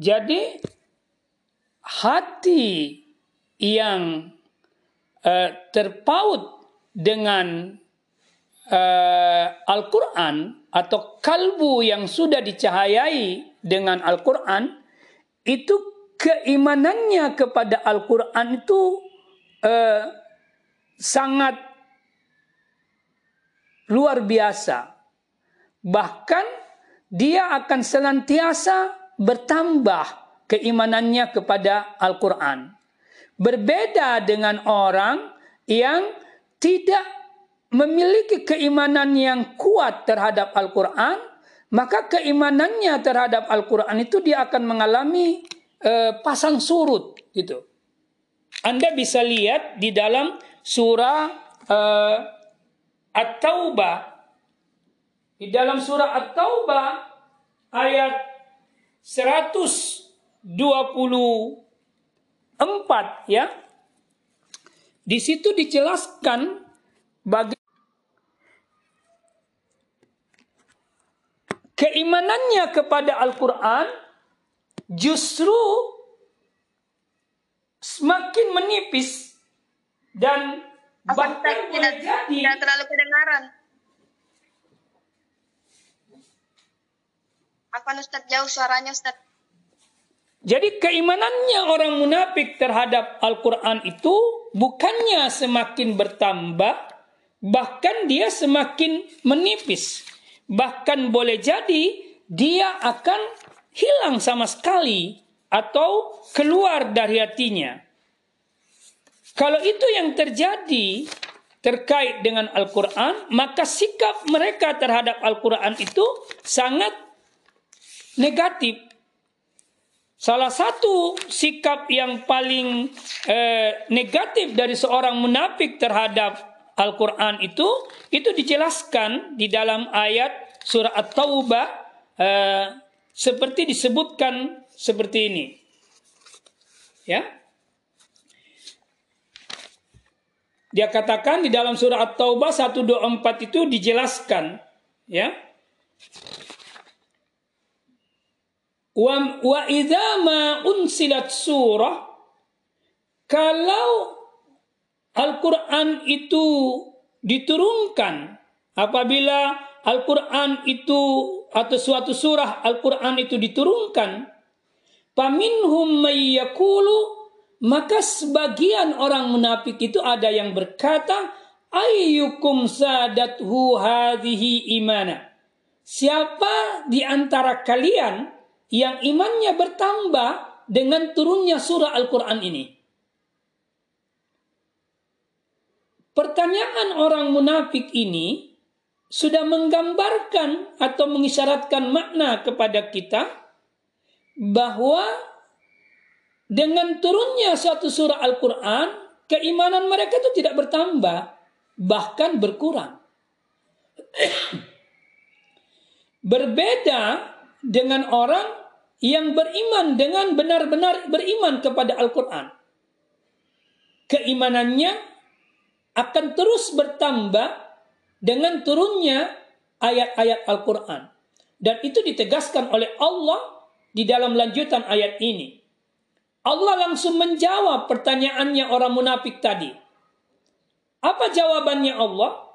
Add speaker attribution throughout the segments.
Speaker 1: Jadi hati yang uh, terpaut dengan uh, Al-Quran atau kalbu yang sudah dicahayai dengan Al-Quran itu keimanannya kepada Al-Quran itu uh, sangat luar biasa. Bahkan dia akan senantiasa bertambah keimanannya kepada Al-Quran. Berbeda dengan orang yang tidak memiliki keimanan yang kuat terhadap Al-Quran, maka keimanannya terhadap Al-Quran itu dia akan mengalami uh, pasang surut gitu. Anda bisa lihat di dalam surah uh, At-Taubah di dalam surah At-Taubah ayat 124 ya. Di situ dijelaskan bagi keimanannya kepada Al-Qur'an justru semakin menipis dan
Speaker 2: Bahkan tidak, tidak terlalu kedengaran. Apa Ustaz jauh suaranya Ustaz?
Speaker 1: Jadi keimanannya orang munafik terhadap Al-Quran itu bukannya semakin bertambah, bahkan dia semakin menipis. Bahkan boleh jadi dia akan hilang sama sekali atau keluar dari hatinya. Kalau itu yang terjadi terkait dengan Al-Quran, maka sikap mereka terhadap Al-Quran itu sangat negatif. Salah satu sikap yang paling eh, negatif dari seorang munafik terhadap Al-Quran itu, itu dijelaskan di dalam ayat surah At-Taubah eh, seperti disebutkan seperti ini. Ya, Dia katakan di dalam surah At-Taubah 124 itu dijelaskan ya. Wa wa idza ma unsilat surah kalau Al-Qur'an itu diturunkan apabila Al-Qur'an itu atau suatu surah Al-Qur'an itu diturunkan paminhum mayyakulu maka sebagian orang munafik itu ada yang berkata, ayyukum sadathu hadhihi imana. Siapa di antara kalian yang imannya bertambah dengan turunnya surah Al-Quran ini? Pertanyaan orang munafik ini sudah menggambarkan atau mengisyaratkan makna kepada kita bahwa dengan turunnya suatu surah Al-Quran, keimanan mereka itu tidak bertambah, bahkan berkurang. Berbeda dengan orang yang beriman dengan benar-benar beriman kepada Al-Quran. Keimanannya akan terus bertambah dengan turunnya ayat-ayat Al-Quran. Dan itu ditegaskan oleh Allah di dalam lanjutan ayat ini. Allah langsung menjawab pertanyaannya orang munafik tadi. Apa jawabannya Allah?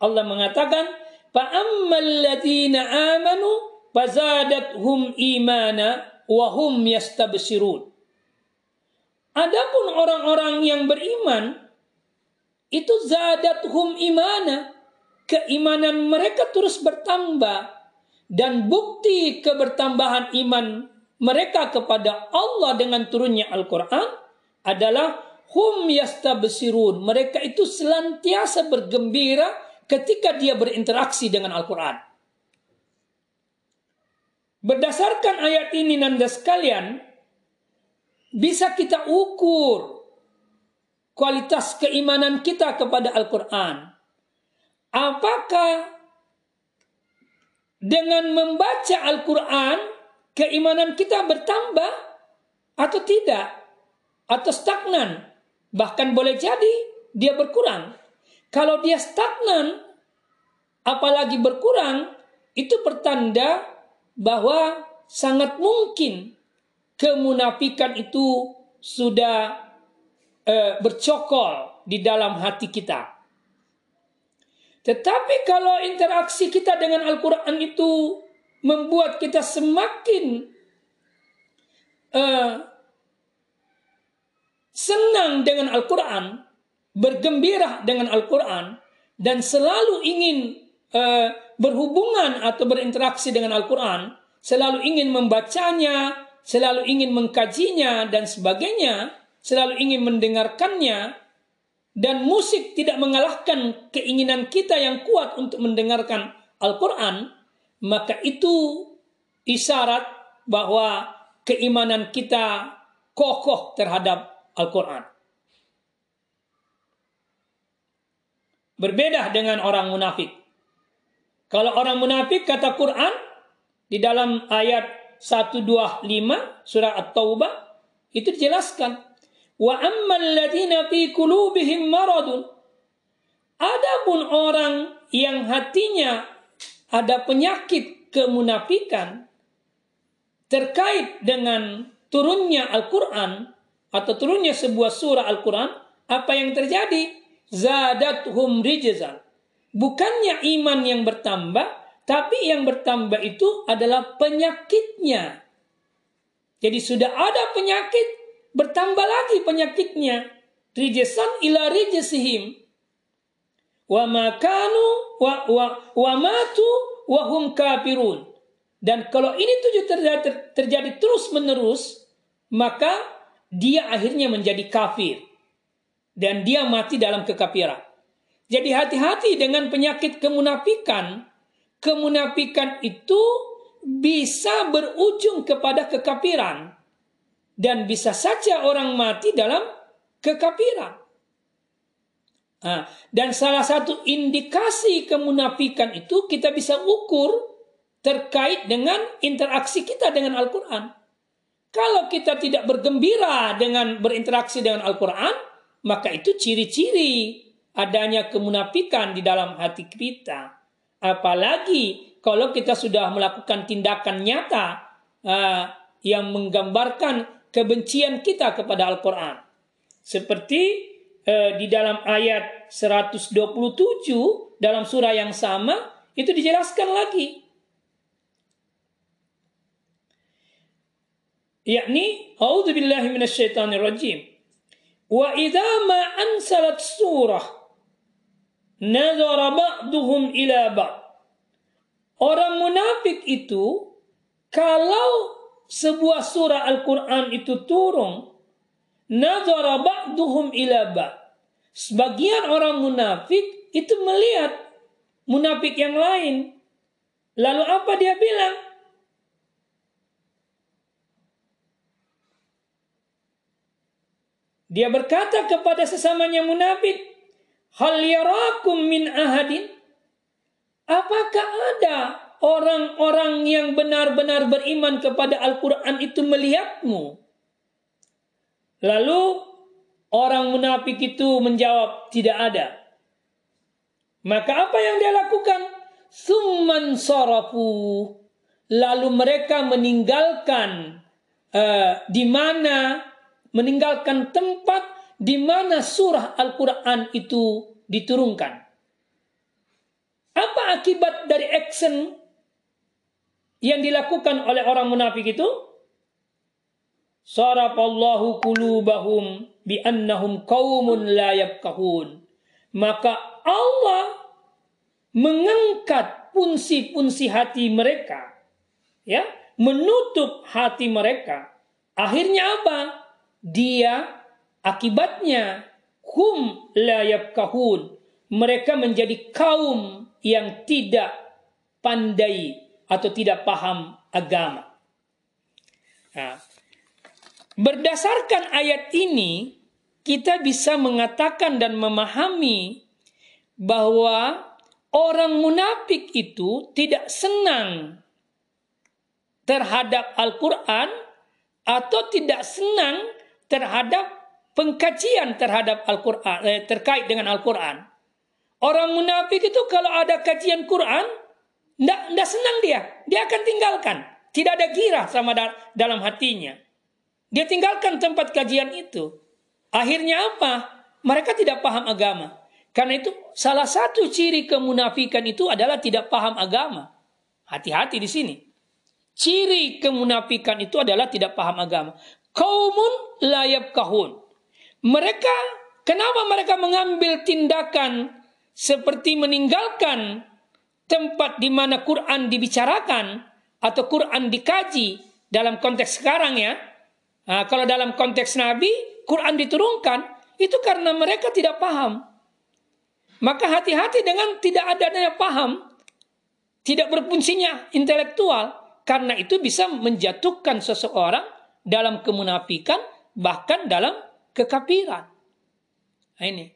Speaker 1: Allah mengatakan, "Fa'ammal ladzina amanu fazadathum imana wa hum yastabsirun." Adapun orang-orang yang beriman itu zadathum imana, keimanan mereka terus bertambah dan bukti kebertambahan iman mereka kepada Allah dengan turunnya Al-Quran adalah hum yastabsirun. Mereka itu selantiasa bergembira ketika dia berinteraksi dengan Al-Quran. Berdasarkan ayat ini nanda sekalian, bisa kita ukur kualitas keimanan kita kepada Al-Quran. Apakah dengan membaca Al-Quran keimanan kita bertambah atau tidak? Atau stagnan? Bahkan boleh jadi dia berkurang. Kalau dia stagnan apalagi berkurang itu pertanda bahwa sangat mungkin kemunafikan itu sudah uh, bercokol di dalam hati kita. Tetapi kalau interaksi kita dengan Al-Quran itu membuat kita semakin uh, senang dengan Al-Quran, bergembira dengan Al-Quran, dan selalu ingin uh, berhubungan atau berinteraksi dengan Al-Quran, selalu ingin membacanya, selalu ingin mengkajinya, dan sebagainya, selalu ingin mendengarkannya, dan musik tidak mengalahkan keinginan kita yang kuat untuk mendengarkan Al-Quran, maka itu isyarat bahwa keimanan kita kokoh terhadap Al-Quran. Berbeda dengan orang munafik. Kalau orang munafik kata Quran di dalam ayat 125 surah At-Taubah itu dijelaskan. Wa ammal ladina fi qulubihim maradun. Adapun orang yang hatinya ada penyakit kemunafikan terkait dengan turunnya Al-Qur'an atau turunnya sebuah surah Al-Qur'an apa yang terjadi? Zadathum rijzan. Bukannya iman yang bertambah, tapi yang bertambah itu adalah penyakitnya. Jadi sudah ada penyakit, bertambah lagi penyakitnya. Rijzan ila rijzihim. Wa makanu wa, wa, wa matu wa hum kafirun. Dan kalau ini tujuh terjadi, terjadi terus menerus, maka dia akhirnya menjadi kafir dan dia mati dalam kekafiran. Jadi hati-hati dengan penyakit kemunafikan. Kemunafikan itu bisa berujung kepada kekafiran dan bisa saja orang mati dalam kekafiran. Nah, dan salah satu indikasi kemunafikan itu kita bisa ukur terkait dengan interaksi kita dengan Al-Quran. Kalau kita tidak bergembira dengan berinteraksi dengan Al-Quran, maka itu ciri-ciri adanya kemunafikan di dalam hati kita. Apalagi kalau kita sudah melakukan tindakan nyata uh, yang menggambarkan kebencian kita kepada Al-Quran. Seperti uh, di dalam ayat 127 dalam surah yang sama itu dijelaskan lagi. Yakni, A'udzubillahi minasyaitonirrajim. Wa idza ma ansalat surah nazara ba'duhum ila ba'd. Orang munafik itu kalau sebuah surah Al-Qur'an itu turun nazara ba'duhum ila ba'd. Sebagian orang munafik itu melihat munafik yang lain. Lalu apa dia bilang? Dia berkata kepada sesamanya munafik, "Hal yarakum min ahadin?" Apakah ada orang-orang yang benar-benar beriman kepada Al-Qur'an itu melihatmu? Lalu orang munafik itu menjawab, "Tidak ada." Maka apa yang dia lakukan? Summan sarafu. Lalu mereka meninggalkan uh, di mana meninggalkan tempat di mana surah Al-Quran itu diturunkan. Apa akibat dari action yang dilakukan oleh orang munafik itu? Sarafallahu qulubahum bi annahum qaumun la yafqahun. Maka Allah mengangkat punsi-punsi hati mereka ya, menutup hati mereka. Akhirnya apa? dia akibatnya hum la yafkahun mereka menjadi kaum yang tidak pandai atau tidak paham agama. Nah, berdasarkan ayat ini kita bisa mengatakan dan memahami bahwa orang munafik itu tidak senang terhadap Al-Quran atau tidak senang terhadap pengkajian terhadap Al-Quran eh, terkait dengan Al-Quran. Orang munafik itu kalau ada kajian Quran, ndak ndak senang dia, dia akan tinggalkan. Tidak ada girah sama da dalam hatinya. Dia tinggalkan tempat kajian itu. Akhirnya apa? Mereka tidak paham agama. Karena itu salah satu ciri kemunafikan itu adalah tidak paham agama. Hati-hati di sini. Ciri kemunafikan itu adalah tidak paham agama. Kaumun layab kahun. Mereka, kenapa mereka mengambil tindakan seperti meninggalkan tempat di mana Quran dibicarakan atau Quran dikaji dalam konteks sekarang ya. Nah, kalau dalam konteks Nabi, Quran diturunkan itu karena mereka tidak paham. Maka hati-hati dengan tidak adanya paham, tidak berfungsinya intelektual, karena itu bisa menjatuhkan seseorang dalam kemunafikan, bahkan dalam kekafiran. Nah, ini.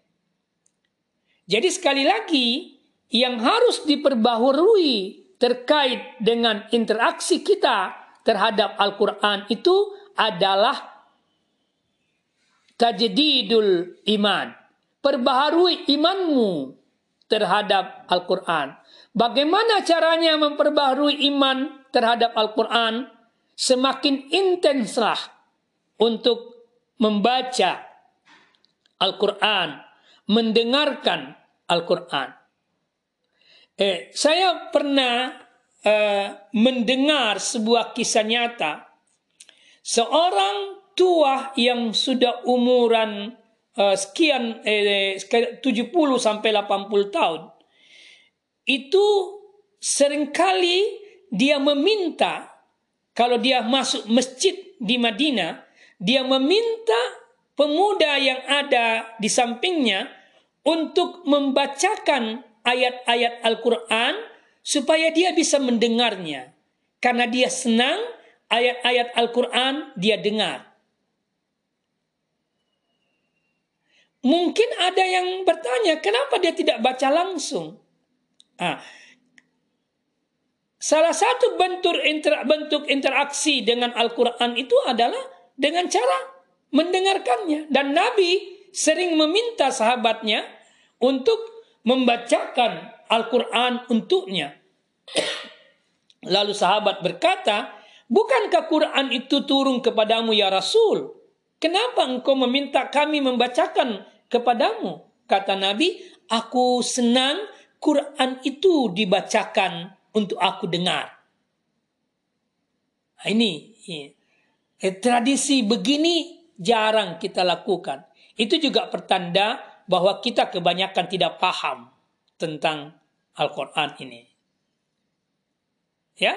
Speaker 1: Jadi sekali lagi, yang harus diperbaharui terkait dengan interaksi kita terhadap Al-Quran itu adalah tajdidul iman. Perbaharui imanmu terhadap Al-Quran. Bagaimana caranya memperbaharui iman terhadap Al-Quran? Semakin intenslah untuk membaca Al-Quran, mendengarkan Al-Quran. Eh, saya pernah eh, mendengar sebuah kisah nyata. Seorang tua yang sudah umuran eh, sekian eh, 70 sampai 80 tahun itu sering kali dia meminta kalau dia masuk masjid di Madinah dia meminta pemuda yang ada di sampingnya untuk membacakan ayat-ayat Al-Quran supaya dia bisa mendengarnya. Karena dia senang ayat-ayat Al-Quran dia dengar. Mungkin ada yang bertanya, kenapa dia tidak baca langsung? Ah, salah satu bentuk, bentuk interaksi dengan Al-Quran itu adalah dengan cara mendengarkannya. Dan Nabi sering meminta sahabatnya untuk membacakan Al-Quran untuknya. Lalu sahabat berkata, Bukankah Quran itu turun kepadamu ya Rasul? Kenapa engkau meminta kami membacakan kepadamu? Kata Nabi, aku senang Quran itu dibacakan untuk aku dengar. Nah, ini eh, tradisi begini jarang kita lakukan. Itu juga pertanda bahwa kita kebanyakan tidak paham tentang Al-Quran ini. Ya?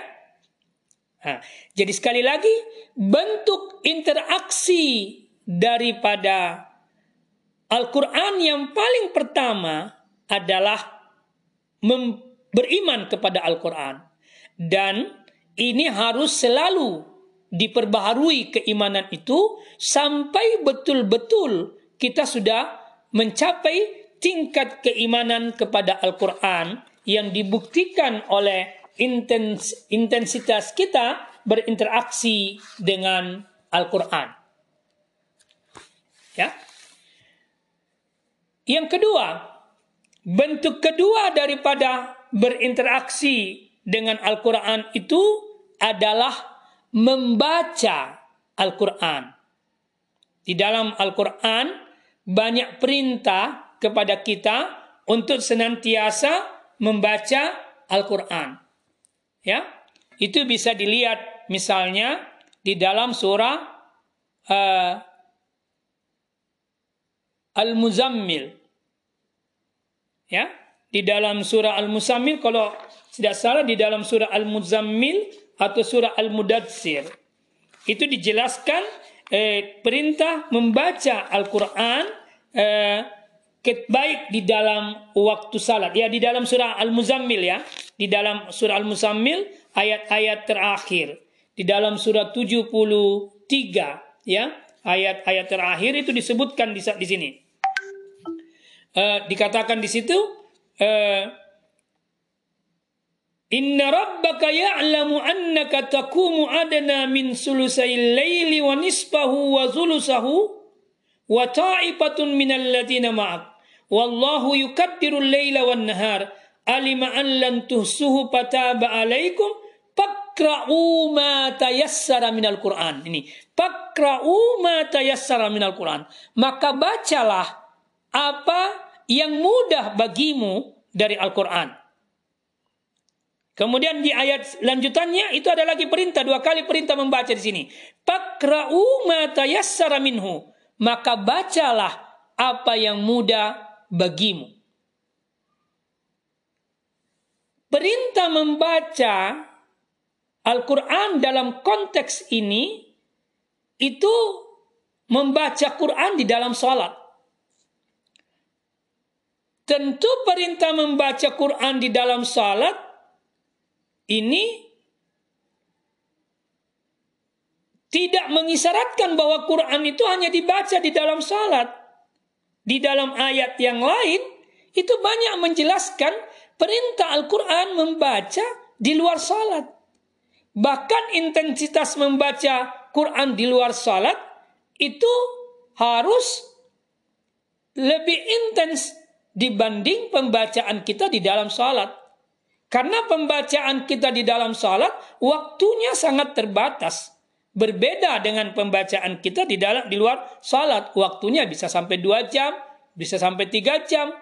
Speaker 1: Nah, jadi sekali lagi bentuk interaksi daripada Al-Quran yang paling pertama adalah beriman kepada Al-Quran. Dan ini harus selalu diperbaharui keimanan itu sampai betul-betul kita sudah mencapai tingkat keimanan kepada Al-Quran yang dibuktikan oleh intens, intensitas kita berinteraksi dengan Al-Quran. Ya. Yang kedua, bentuk kedua daripada berinteraksi dengan Al-Quran itu adalah membaca Al-Quran. Di dalam Al-Quran banyak perintah kepada kita untuk senantiasa membaca Al-Quran. Ya, itu bisa dilihat misalnya di dalam surah uh, Al-Muzammil. Ya, di dalam surah Al-Muzammil kalau tidak salah di dalam surah Al-Muzammil atau surah Al-Mudadsir itu dijelaskan eh, perintah membaca Al-Quran eh, baik di dalam waktu salat. Ya di dalam surah Al-Muzammil ya. Di dalam surah Al-Muzammil ayat-ayat terakhir. Di dalam surah 73 ya. Ayat-ayat terakhir itu disebutkan di, di sini. Eh, dikatakan di situ eh, Inna rabbaka ya'lamu annaka takumu adana min sulusai layli wa nisbahu wa zulusahu wa ta'ifatun minal ladina ma'ak. Wallahu yukaddiru layla wa nahar. Alima an lan tuhsuhu pataba alaikum Fakra'u ma tayassara minal Qur'an. Ini. Fakra'u ma tayassara minal Qur'an. Maka bacalah apa yang mudah bagimu dari Al-Quran. Kemudian di ayat lanjutannya itu ada lagi perintah dua kali perintah membaca di sini. Fakra'u ma. Maka bacalah apa yang mudah bagimu. Perintah membaca Al-Quran dalam konteks ini itu membaca Quran di dalam salat. Tentu perintah membaca Quran di dalam salat ini tidak mengisyaratkan bahwa Quran itu hanya dibaca di dalam salat. Di dalam ayat yang lain itu banyak menjelaskan perintah Al-Quran membaca di luar salat. Bahkan intensitas membaca Quran di luar salat itu harus lebih intens dibanding pembacaan kita di dalam salat. Karena pembacaan kita di dalam salat waktunya sangat terbatas. Berbeda dengan pembacaan kita di dalam di luar salat, waktunya bisa sampai dua jam, bisa sampai tiga jam.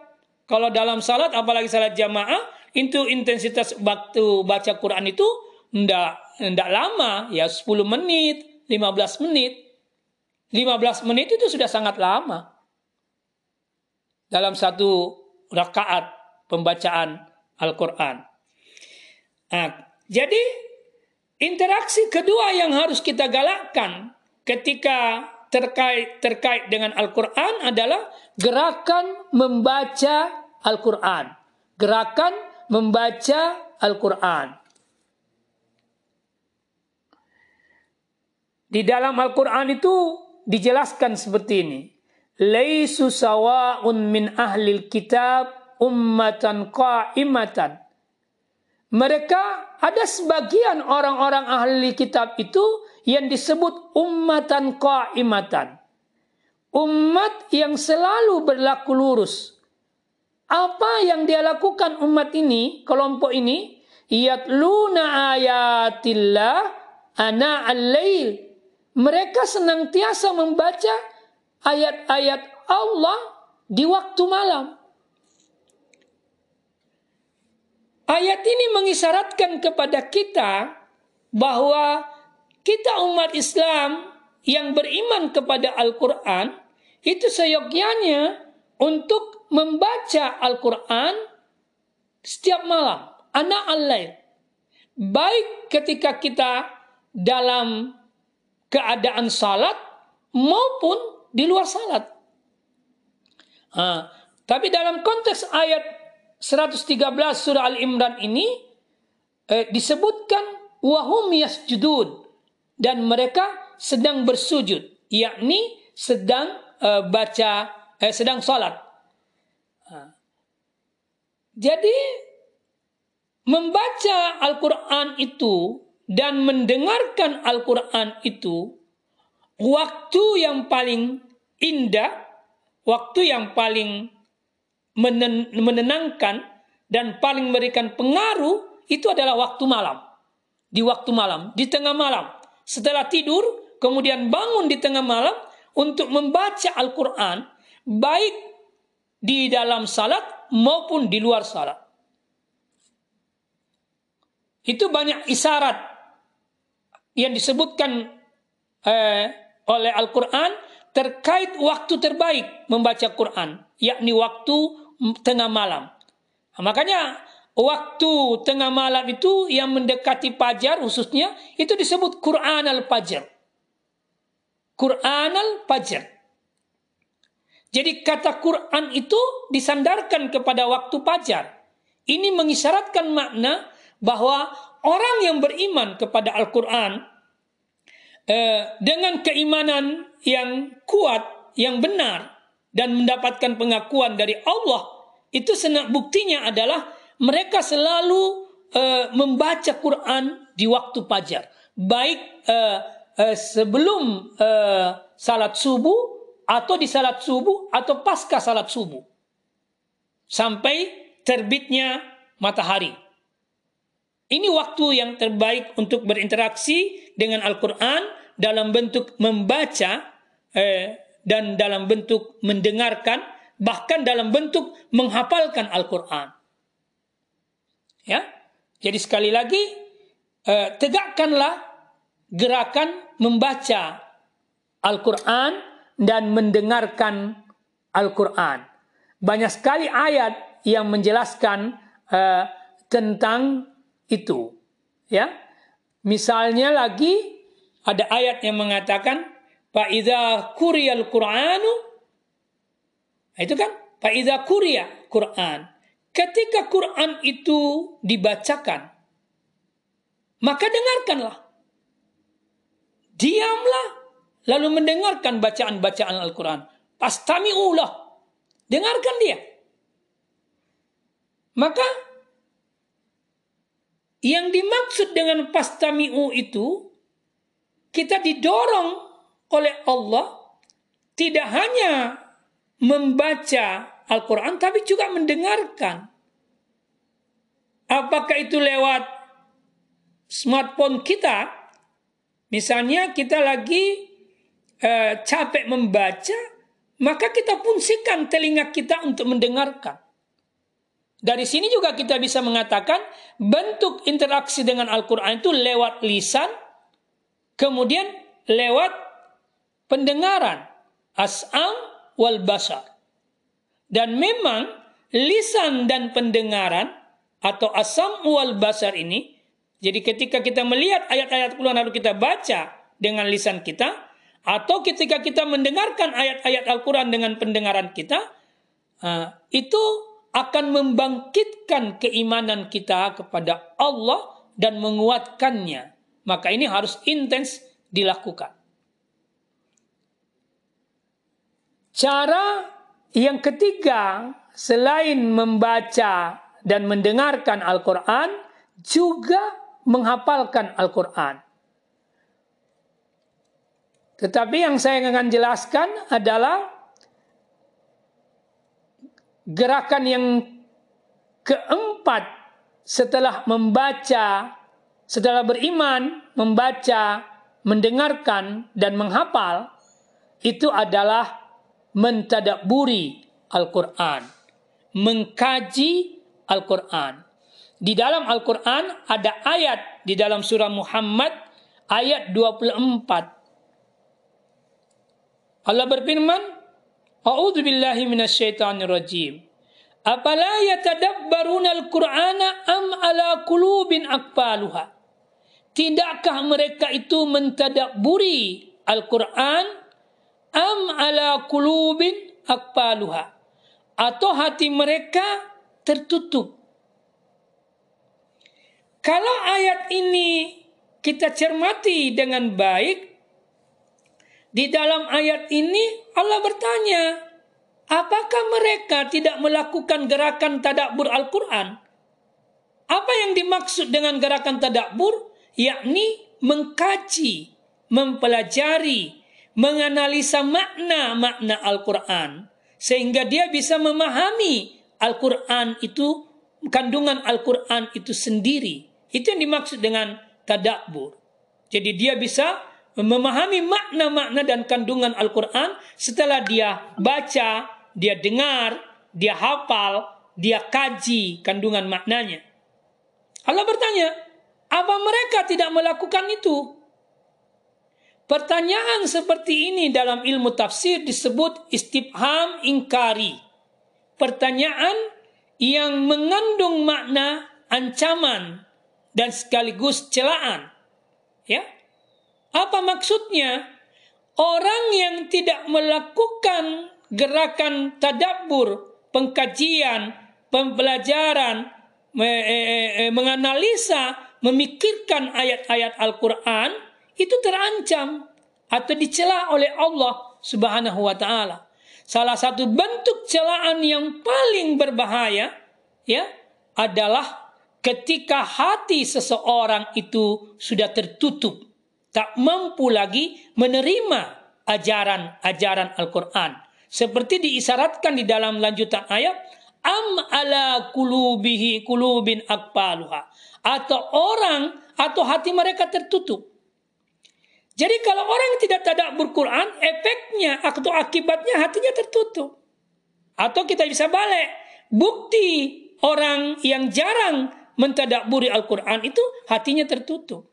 Speaker 1: Kalau dalam salat, apalagi salat jamaah, itu intensitas waktu baca Quran itu ndak ndak lama. Ya 10 menit 15 menit. 15 menit itu sudah sangat lama. Dalam satu rakaat pembacaan Al-Quran nah, jadi interaksi kedua yang harus kita galakkan ketika terkait terkait dengan Al-Quran adalah gerakan membaca Al-Quran gerakan membaca Al-Quran Di dalam Al-Quran itu dijelaskan seperti ini. Laisu sawa'un min ahlil kitab ummatan qa'imatan. Mereka ada sebagian orang-orang ahli kitab itu yang disebut ummatan qa'imatan. Umat yang selalu berlaku lurus. Apa yang dia lakukan umat ini, kelompok ini? Yatluna ayatillah ana al-lail mereka senantiasa membaca ayat-ayat Allah di waktu malam. Ayat ini mengisyaratkan kepada kita bahwa kita umat Islam yang beriman kepada Al-Quran itu seyogyanya untuk membaca Al-Quran setiap malam. Anak Allah. Baik ketika kita dalam keadaan salat maupun di luar salat. Ha, tapi dalam konteks ayat 113 surah Al-Imran ini eh, disebutkan wahum yasjudun dan mereka sedang bersujud, yakni sedang eh, baca eh, sedang salat. Jadi membaca Al-Qur'an itu dan mendengarkan Al-Quran itu waktu yang paling indah, waktu yang paling menenangkan dan paling memberikan pengaruh itu adalah waktu malam. Di waktu malam, di tengah malam. Setelah tidur, kemudian bangun di tengah malam untuk membaca Al-Quran, baik di dalam salat maupun di luar salat. Itu banyak isyarat yang disebutkan eh, oleh Al-Quran terkait waktu terbaik membaca Quran, yakni waktu tengah malam. Makanya waktu tengah malam itu yang mendekati pajar khususnya itu disebut Quran al-Fajr. Quran al-Fajr. Jadi kata Quran itu disandarkan kepada waktu pajar. Ini mengisyaratkan makna bahwa orang yang beriman kepada Al-Quran eh, dengan keimanan yang kuat, yang benar, dan mendapatkan pengakuan dari Allah, itu senak buktinya adalah mereka selalu eh, membaca Quran di waktu fajar, baik eh, eh, sebelum eh, salat subuh atau di salat subuh atau pasca salat subuh sampai terbitnya matahari. Ini waktu yang terbaik untuk berinteraksi dengan Al-Quran dalam bentuk membaca eh, dan dalam bentuk mendengarkan, bahkan dalam bentuk menghafalkan Al-Quran. Ya, jadi sekali lagi eh, tegakkanlah gerakan membaca Al-Quran dan mendengarkan Al-Quran. Banyak sekali ayat yang menjelaskan uh, tentang itu. Ya. Misalnya lagi ada ayat yang mengatakan fa idza quriyal qur'anu itu kan fa idza quriya Quran. Ketika Quran itu dibacakan maka dengarkanlah. Diamlah lalu mendengarkan bacaan-bacaan Al-Quran. Pastami'ulah. Dengarkan dia. Maka yang dimaksud dengan pastami'u itu kita didorong oleh Allah tidak hanya membaca Al-Quran tapi juga mendengarkan. Apakah itu lewat smartphone kita? Misalnya kita lagi uh, capek membaca, maka kita fungsikan telinga kita untuk mendengarkan. Dari sini juga kita bisa mengatakan bentuk interaksi dengan Al-Quran itu lewat lisan, kemudian lewat pendengaran, as'am wal basar. Dan memang lisan dan pendengaran atau asam wal basar ini, jadi ketika kita melihat ayat-ayat Quran lalu kita baca dengan lisan kita, atau ketika kita mendengarkan ayat-ayat Al-Quran dengan pendengaran kita, uh, itu akan membangkitkan keimanan kita kepada Allah dan menguatkannya. Maka ini harus intens dilakukan. Cara yang ketiga, selain membaca dan mendengarkan Al-Quran, juga menghafalkan Al-Quran. Tetapi yang saya akan jelaskan adalah gerakan yang keempat setelah membaca, setelah beriman, membaca, mendengarkan dan menghafal itu adalah mentadaburi Al-Qur'an, mengkaji Al-Qur'an. Di dalam Al-Qur'an ada ayat di dalam surah Muhammad ayat 24. Allah berfirman, A'udzu billahi minasyaitonir rajim. Apala yatadabbaruna al-Qur'ana am ala qulubin aqfaluha? Tidakkah mereka itu mentadabburi Al-Qur'an am ala qulubin aqfaluha? Atau hati mereka tertutup? Kalau ayat ini kita cermati dengan baik, di dalam ayat ini Allah bertanya, apakah mereka tidak melakukan gerakan tadabbur Al-Quran? Apa yang dimaksud dengan gerakan tadabbur? Yakni mengkaji, mempelajari, menganalisa makna-makna Al-Quran. Sehingga dia bisa memahami Al-Quran itu, kandungan Al-Quran itu sendiri. Itu yang dimaksud dengan tadabbur. Jadi dia bisa memahami makna-makna dan kandungan Al-Quran setelah dia baca, dia dengar, dia hafal, dia kaji kandungan maknanya. Allah bertanya, apa mereka tidak melakukan itu? Pertanyaan seperti ini dalam ilmu tafsir disebut istifham ingkari. Pertanyaan yang mengandung makna ancaman dan sekaligus celaan. Ya, apa maksudnya? Orang yang tidak melakukan gerakan tadabbur, pengkajian, pembelajaran, menganalisa, memikirkan ayat-ayat Al-Quran, itu terancam atau dicela oleh Allah Subhanahu wa taala. Salah satu bentuk celaan yang paling berbahaya ya adalah ketika hati seseorang itu sudah tertutup tak mampu lagi menerima ajaran-ajaran Al-Quran. Seperti diisyaratkan di dalam lanjutan ayat, am ala kulubihi kulubin akpaluha atau orang atau hati mereka tertutup. Jadi kalau orang yang tidak tadabbur Quran, efeknya atau akibatnya hatinya tertutup. Atau kita bisa balik, bukti orang yang jarang mentadaburi Al-Quran itu hatinya tertutup.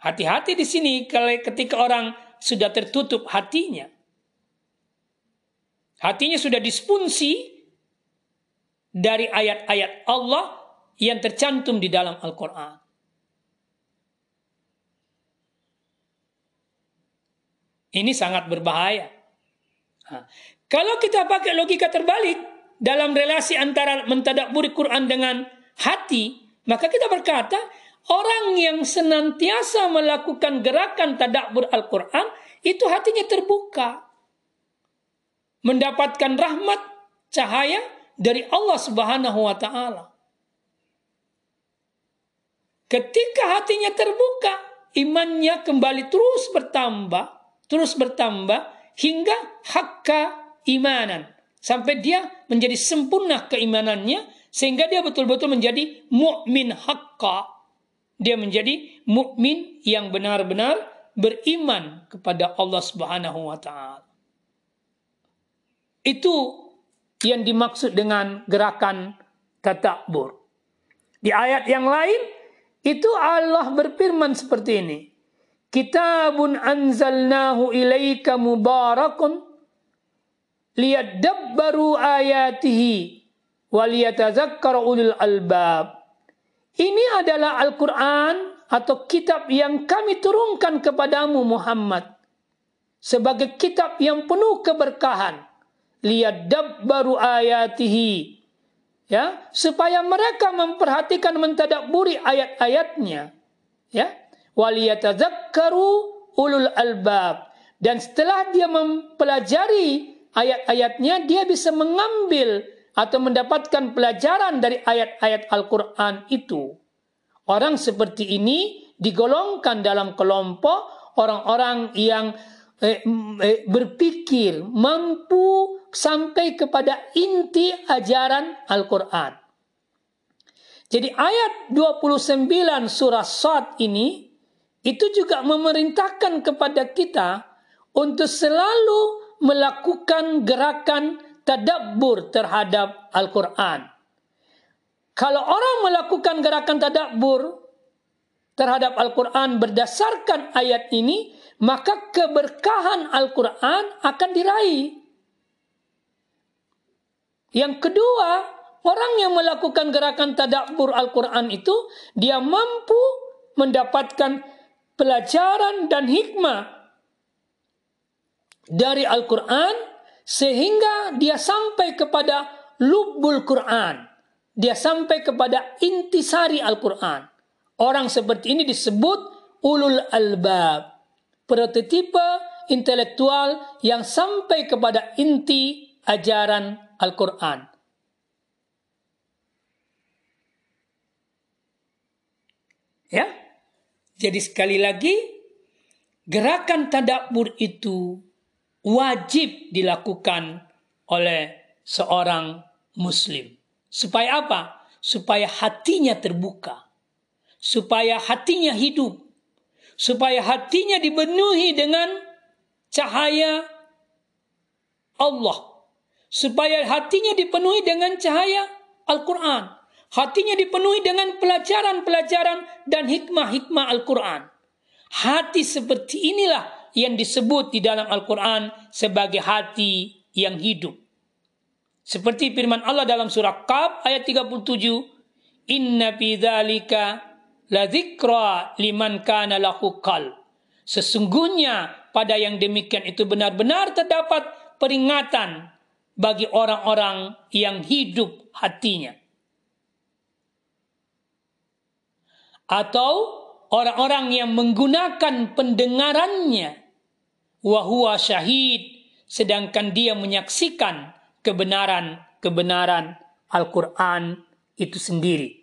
Speaker 1: Hati-hati di sini ketika orang sudah tertutup hatinya. Hatinya sudah disfungsi dari ayat-ayat Allah yang tercantum di dalam Al-Quran. Ini sangat berbahaya. Nah, kalau kita pakai logika terbalik dalam relasi antara mentadaburi Quran dengan hati, maka kita berkata orang yang senantiasa melakukan gerakan tadabbur Al-Quran itu hatinya terbuka mendapatkan rahmat cahaya dari Allah Subhanahu wa taala. Ketika hatinya terbuka, imannya kembali terus bertambah, terus bertambah hingga hakka imanan sampai dia menjadi sempurna keimanannya sehingga dia betul-betul menjadi mukmin hakka. Dia menjadi mukmin yang benar-benar beriman kepada Allah Subhanahu wa taala. Itu yang dimaksud dengan gerakan tatakbur. Di ayat yang lain, itu Allah berfirman seperti ini. Kitabun anzalnahu ilaika mubarakun liyadabbaru ayatihi waliyatazakkar ulul albab. Ini adalah Al-Quran atau kitab yang kami turunkan kepadamu Muhammad sebagai kitab yang penuh keberkahan liyadabbaru ayatihi ya supaya mereka memperhatikan mentadaburi ayat-ayatnya ya waliyatadzakkaru ulul albab dan setelah dia mempelajari ayat-ayatnya dia bisa mengambil atau mendapatkan pelajaran dari ayat-ayat Al-Qur'an itu orang seperti ini digolongkan dalam kelompok orang-orang yang eh, eh, berpikir mampu sampai kepada inti ajaran Al-Quran. Jadi ayat 29 surah Sad ini itu juga memerintahkan kepada kita untuk selalu melakukan gerakan tadabbur terhadap Al-Quran. Kalau orang melakukan gerakan tadabbur terhadap Al-Quran berdasarkan ayat ini, maka keberkahan Al-Quran akan diraih. Yang kedua, orang yang melakukan gerakan tadabbur Al-Quran itu, dia mampu mendapatkan pelajaran dan hikmah dari Al-Quran sehingga dia sampai kepada lubbul Quran. Dia sampai kepada intisari Al-Quran. Orang seperti ini disebut ulul albab. Prototipe intelektual yang sampai kepada inti ajaran Al-Quran. Ya, jadi sekali lagi gerakan tadabbur itu wajib dilakukan oleh seorang muslim. Supaya apa? Supaya hatinya terbuka. Supaya hatinya hidup. Supaya hatinya dipenuhi dengan cahaya Allah supaya hatinya dipenuhi dengan cahaya Al-Quran. Hatinya dipenuhi dengan pelajaran-pelajaran dan hikmah-hikmah Al-Quran. Hati seperti inilah yang disebut di dalam Al-Quran sebagai hati yang hidup. Seperti firman Allah dalam surah Qaf ayat 37, Inna fi dzalika la liman kana lahu. Sesungguhnya pada yang demikian itu benar-benar terdapat peringatan bagi orang-orang yang hidup hatinya. Atau orang-orang yang menggunakan pendengarannya wahwa syahid sedangkan dia menyaksikan kebenaran-kebenaran Al-Quran itu sendiri.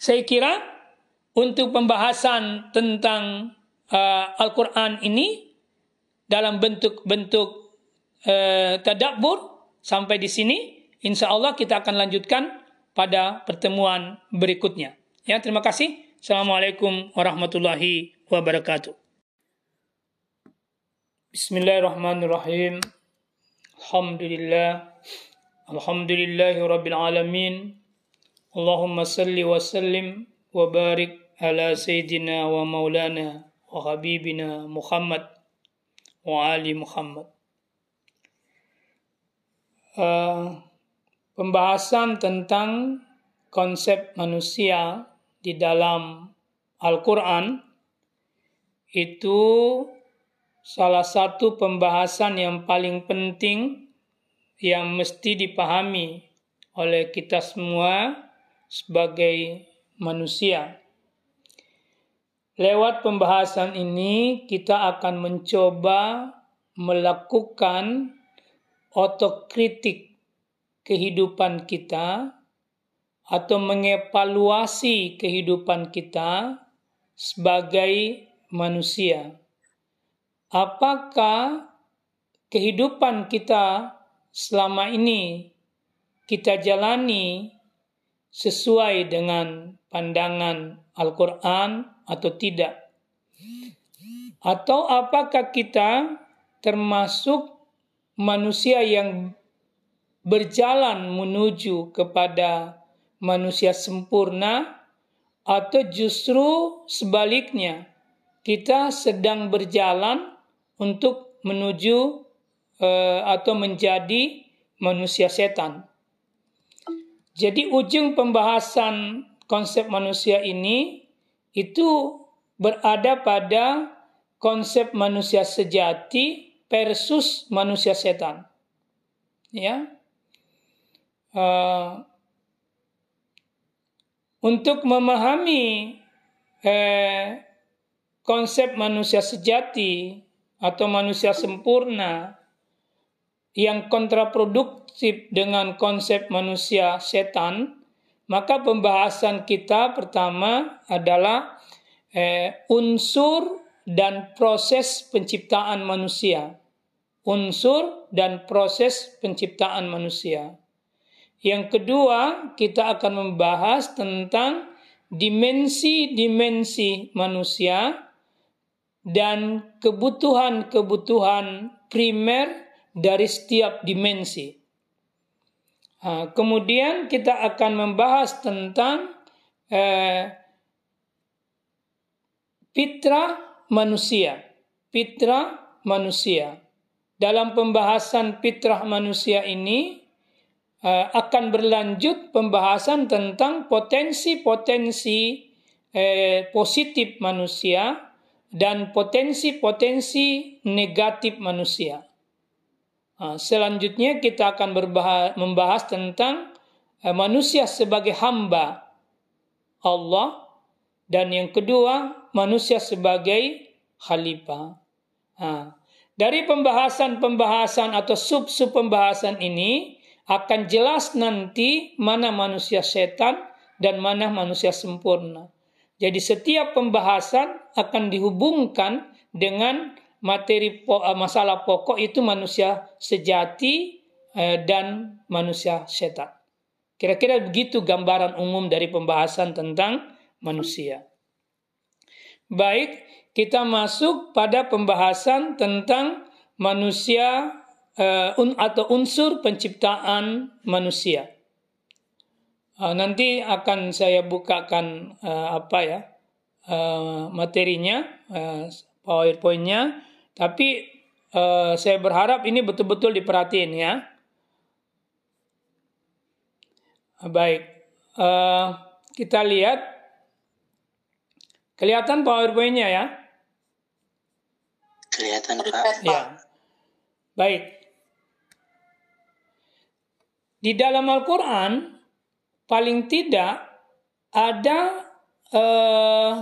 Speaker 1: Saya kira untuk pembahasan tentang uh, Al-Quran ini dalam bentuk-bentuk uh, tadabbur sampai di sini. Insya Allah kita akan lanjutkan pada pertemuan berikutnya. Ya, terima kasih. Assalamualaikum warahmatullahi wabarakatuh. Bismillahirrahmanirrahim. Alhamdulillah. Alhamdulillahi rabbil alamin. Allahumma salli wa sallim wa barik ala sayyidina wa maulana wa habibina Muhammad wa ali Muhammad. Uh, pembahasan tentang konsep manusia di dalam Al-Quran itu salah satu pembahasan yang paling penting yang mesti dipahami oleh kita semua sebagai manusia. Lewat pembahasan ini, kita akan mencoba melakukan otokritik kehidupan kita atau mengevaluasi kehidupan kita sebagai manusia apakah kehidupan kita selama ini kita jalani sesuai dengan pandangan Al-Quran atau tidak? Atau apakah kita termasuk manusia yang berjalan menuju kepada manusia sempurna atau justru sebaliknya kita sedang berjalan untuk menuju uh, atau menjadi manusia setan. Jadi ujung pembahasan konsep manusia ini itu berada pada konsep manusia sejati versus manusia setan. Ya. Uh, untuk memahami eh, konsep manusia sejati atau manusia sempurna yang kontraproduktif dengan konsep manusia setan, maka pembahasan kita pertama adalah eh, unsur dan proses penciptaan manusia. Unsur dan proses penciptaan manusia. Yang kedua, kita akan membahas tentang dimensi-dimensi manusia dan kebutuhan-kebutuhan primer dari setiap dimensi. kemudian kita akan membahas tentang eh, manusia. Fitrah manusia. Dalam pembahasan fitrah manusia ini eh, akan berlanjut pembahasan tentang potensi-potensi eh, positif manusia dan potensi-potensi negatif manusia. Selanjutnya kita akan membahas tentang eh, manusia sebagai hamba Allah dan yang kedua manusia sebagai khalifah. Dari pembahasan-pembahasan atau sub-sub pembahasan ini akan jelas nanti mana manusia setan dan mana manusia sempurna. Jadi setiap pembahasan akan dihubungkan dengan materi eh, masalah pokok itu manusia sejati eh, dan manusia setan. Kira-kira begitu gambaran umum dari pembahasan tentang manusia. Baik, kita masuk pada pembahasan tentang manusia eh, atau unsur penciptaan manusia. Uh, nanti akan saya bukakan uh, apa ya uh, materinya, uh, powerpointnya. Tapi uh, saya berharap ini betul-betul diperhatiin ya. Baik, uh, kita lihat kelihatan powerpointnya ya.
Speaker 3: Kelihatan Pak.
Speaker 1: Ya. Baik. Di dalam Al-Quran paling tidak ada uh,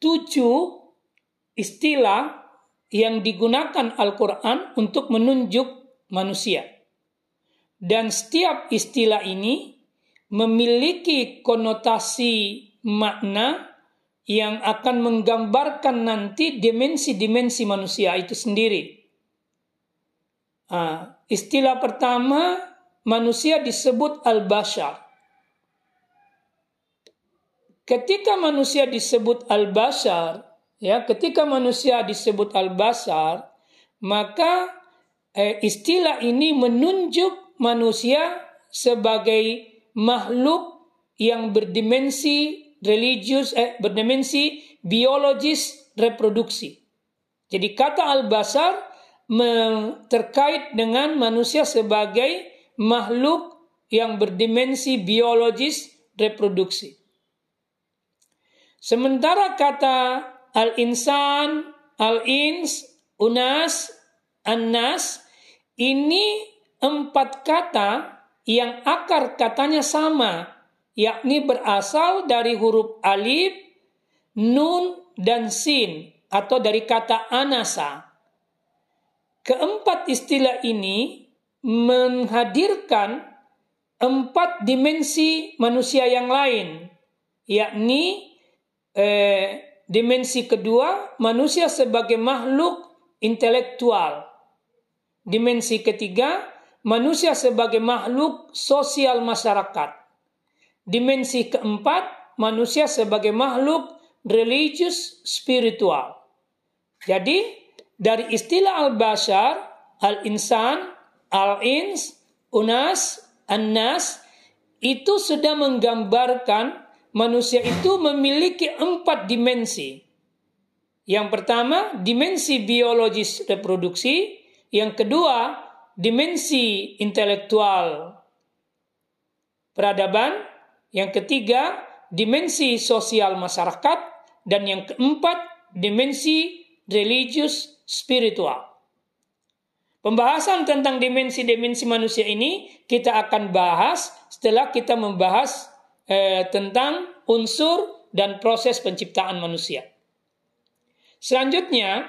Speaker 1: tujuh istilah yang digunakan Al-Quran untuk menunjuk manusia. Dan setiap istilah ini memiliki konotasi makna yang akan menggambarkan nanti dimensi-dimensi manusia itu sendiri. Uh, istilah pertama manusia disebut al-bashar. Ketika manusia disebut al-bashar, ya, ketika manusia disebut al-bashar, maka eh, istilah ini menunjuk manusia sebagai makhluk yang berdimensi religius, eh, berdimensi biologis reproduksi. Jadi kata al-basar terkait dengan manusia sebagai makhluk yang berdimensi biologis reproduksi. Sementara kata al-insan, al-ins, unas, an-nas ini empat kata yang akar katanya sama, yakni berasal dari huruf alif, nun, dan sin atau dari kata anasa. Keempat istilah ini menghadirkan empat dimensi manusia yang lain, yakni eh, dimensi kedua manusia sebagai makhluk intelektual, dimensi ketiga manusia sebagai makhluk sosial masyarakat, dimensi keempat manusia sebagai makhluk religius spiritual. Jadi dari istilah al-bashar, al-insan, al-ins, unas, an-nas itu sudah menggambarkan manusia itu memiliki empat dimensi. Yang pertama, dimensi biologis reproduksi. Yang kedua, dimensi intelektual peradaban. Yang ketiga, dimensi sosial masyarakat. Dan yang keempat, dimensi religius spiritual. Pembahasan tentang dimensi-dimensi manusia ini kita akan bahas setelah kita membahas eh, tentang unsur dan proses penciptaan manusia. Selanjutnya,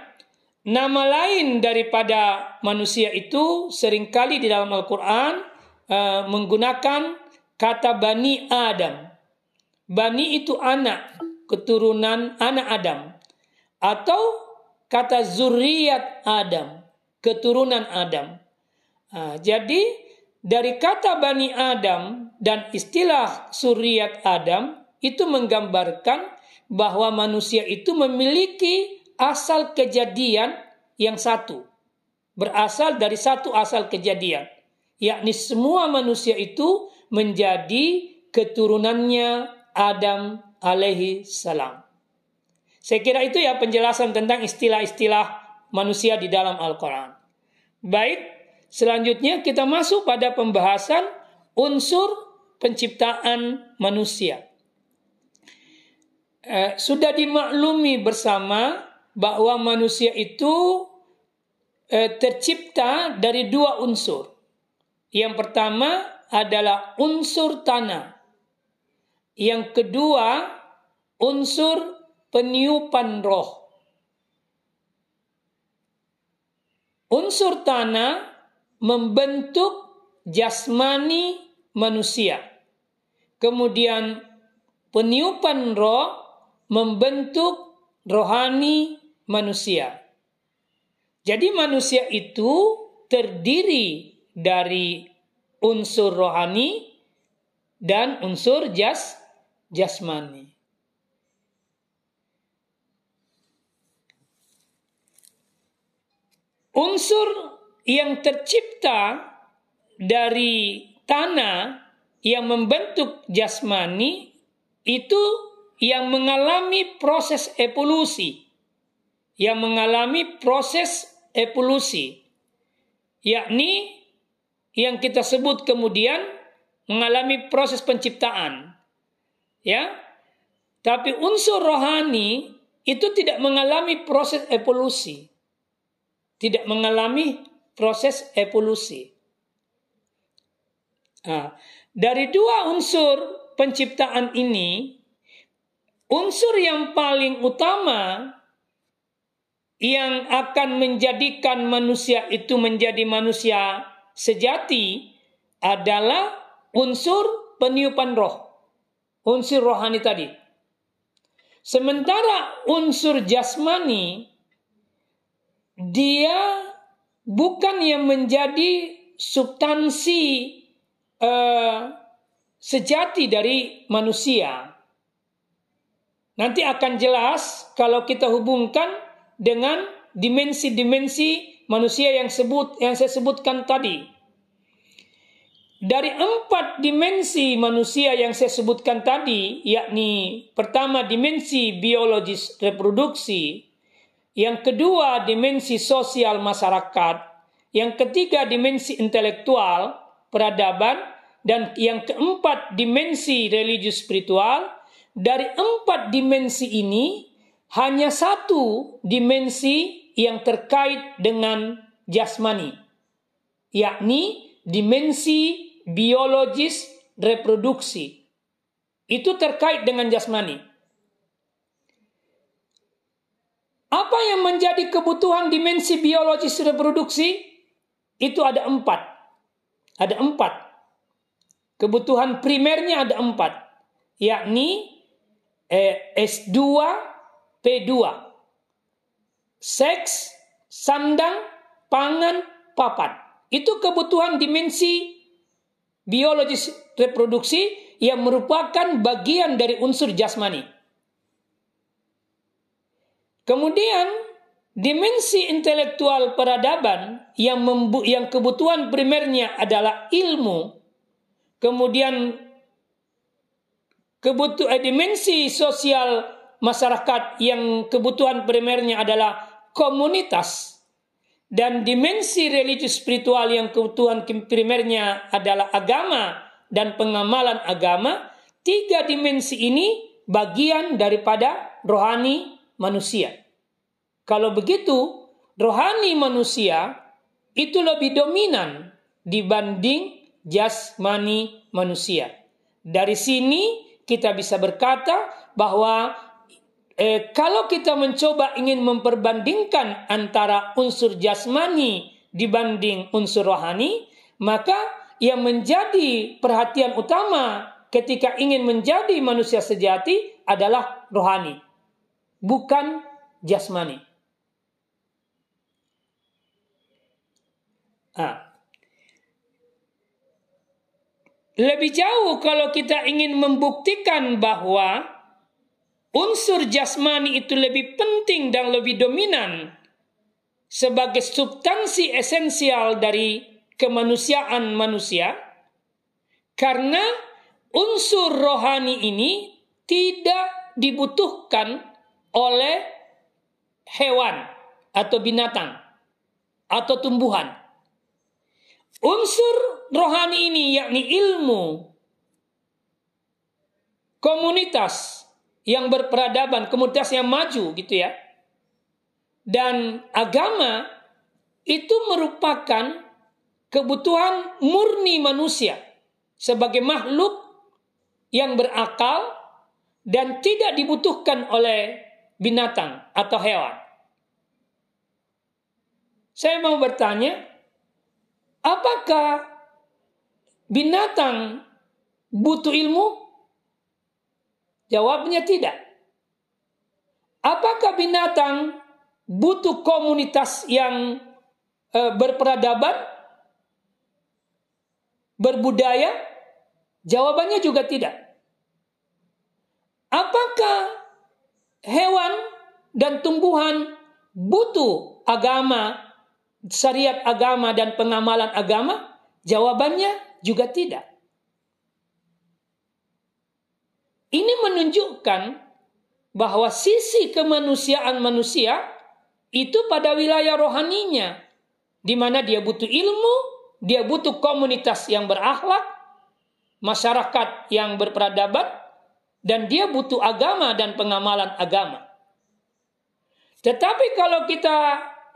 Speaker 1: nama lain daripada manusia itu sering kali di dalam Al-Quran eh, menggunakan kata Bani Adam. Bani itu anak, keturunan anak Adam. Atau kata zuriat Adam keturunan Adam. Nah, jadi dari kata Bani Adam dan istilah suriat Adam itu menggambarkan bahwa manusia itu memiliki asal kejadian yang satu. Berasal dari satu asal kejadian. Yakni semua manusia itu menjadi keturunannya Adam alaihi salam. Saya kira itu ya penjelasan tentang istilah-istilah manusia di dalam Al-Quran. Baik, selanjutnya kita masuk pada pembahasan unsur penciptaan manusia. Eh, sudah dimaklumi bersama bahwa manusia itu eh, tercipta dari dua unsur. Yang pertama adalah unsur tanah. Yang kedua, unsur peniupan roh. Unsur tanah membentuk jasmani manusia. Kemudian peniupan roh membentuk rohani manusia. Jadi manusia itu terdiri dari unsur rohani dan unsur jas jasmani. Unsur yang tercipta dari tanah yang membentuk jasmani itu yang mengalami proses evolusi. Yang mengalami proses evolusi. Yakni yang kita sebut kemudian mengalami proses penciptaan. Ya. Tapi unsur rohani itu tidak mengalami proses evolusi tidak mengalami proses evolusi. Nah, dari dua unsur penciptaan ini, unsur yang paling utama yang akan menjadikan manusia itu menjadi manusia sejati adalah unsur peniupan roh, unsur rohani tadi. Sementara unsur jasmani dia bukan yang menjadi substansi uh, sejati dari manusia. Nanti akan jelas kalau kita hubungkan dengan dimensi-dimensi manusia yang sebut yang saya sebutkan tadi. Dari empat dimensi manusia yang saya sebutkan tadi, yakni pertama dimensi biologis reproduksi, yang kedua dimensi sosial masyarakat, yang ketiga dimensi intelektual peradaban, dan yang keempat dimensi religius spiritual. Dari empat dimensi ini hanya satu dimensi yang terkait dengan jasmani, yakni dimensi biologis reproduksi. Itu terkait dengan jasmani. Apa yang menjadi kebutuhan dimensi biologis reproduksi? Itu ada empat. Ada empat. Kebutuhan primernya ada empat. Yakni eh, S2, P2. Seks, sandang, pangan, papan. Itu kebutuhan dimensi biologis reproduksi yang merupakan bagian dari unsur jasmani. Kemudian dimensi intelektual peradaban yang membu yang kebutuhan primernya adalah ilmu. Kemudian kebutuh eh, dimensi sosial masyarakat yang kebutuhan primernya adalah komunitas dan dimensi religi spiritual yang kebutuhan primernya adalah agama dan pengamalan agama, tiga dimensi ini bagian daripada rohani manusia. Kalau begitu, rohani manusia itu lebih dominan dibanding jasmani manusia. Dari sini kita bisa berkata bahwa eh, kalau kita mencoba ingin memperbandingkan antara unsur jasmani dibanding unsur rohani, maka yang menjadi perhatian utama ketika ingin menjadi manusia sejati adalah rohani, bukan jasmani. Ah. Lebih jauh kalau kita ingin membuktikan bahwa unsur jasmani itu lebih penting dan lebih dominan sebagai substansi esensial dari kemanusiaan manusia karena unsur rohani ini tidak dibutuhkan oleh hewan atau binatang atau tumbuhan. Unsur rohani ini yakni ilmu, komunitas, yang berperadaban, komunitas yang maju gitu ya. Dan agama itu merupakan kebutuhan murni manusia sebagai makhluk yang berakal dan tidak dibutuhkan oleh binatang atau hewan. Saya mau bertanya, apakah binatang butuh ilmu? Jawabnya tidak. Apakah binatang butuh komunitas yang e, berperadaban, berbudaya? Jawabannya juga tidak. Apakah hewan dan tumbuhan butuh agama, syariat agama dan pengamalan agama? Jawabannya juga tidak. Ini menunjukkan bahwa sisi kemanusiaan manusia itu pada wilayah rohaninya, di mana dia butuh ilmu, dia butuh komunitas yang berakhlak, masyarakat yang berperadaban, dan dia butuh agama dan pengamalan agama. Tetapi kalau kita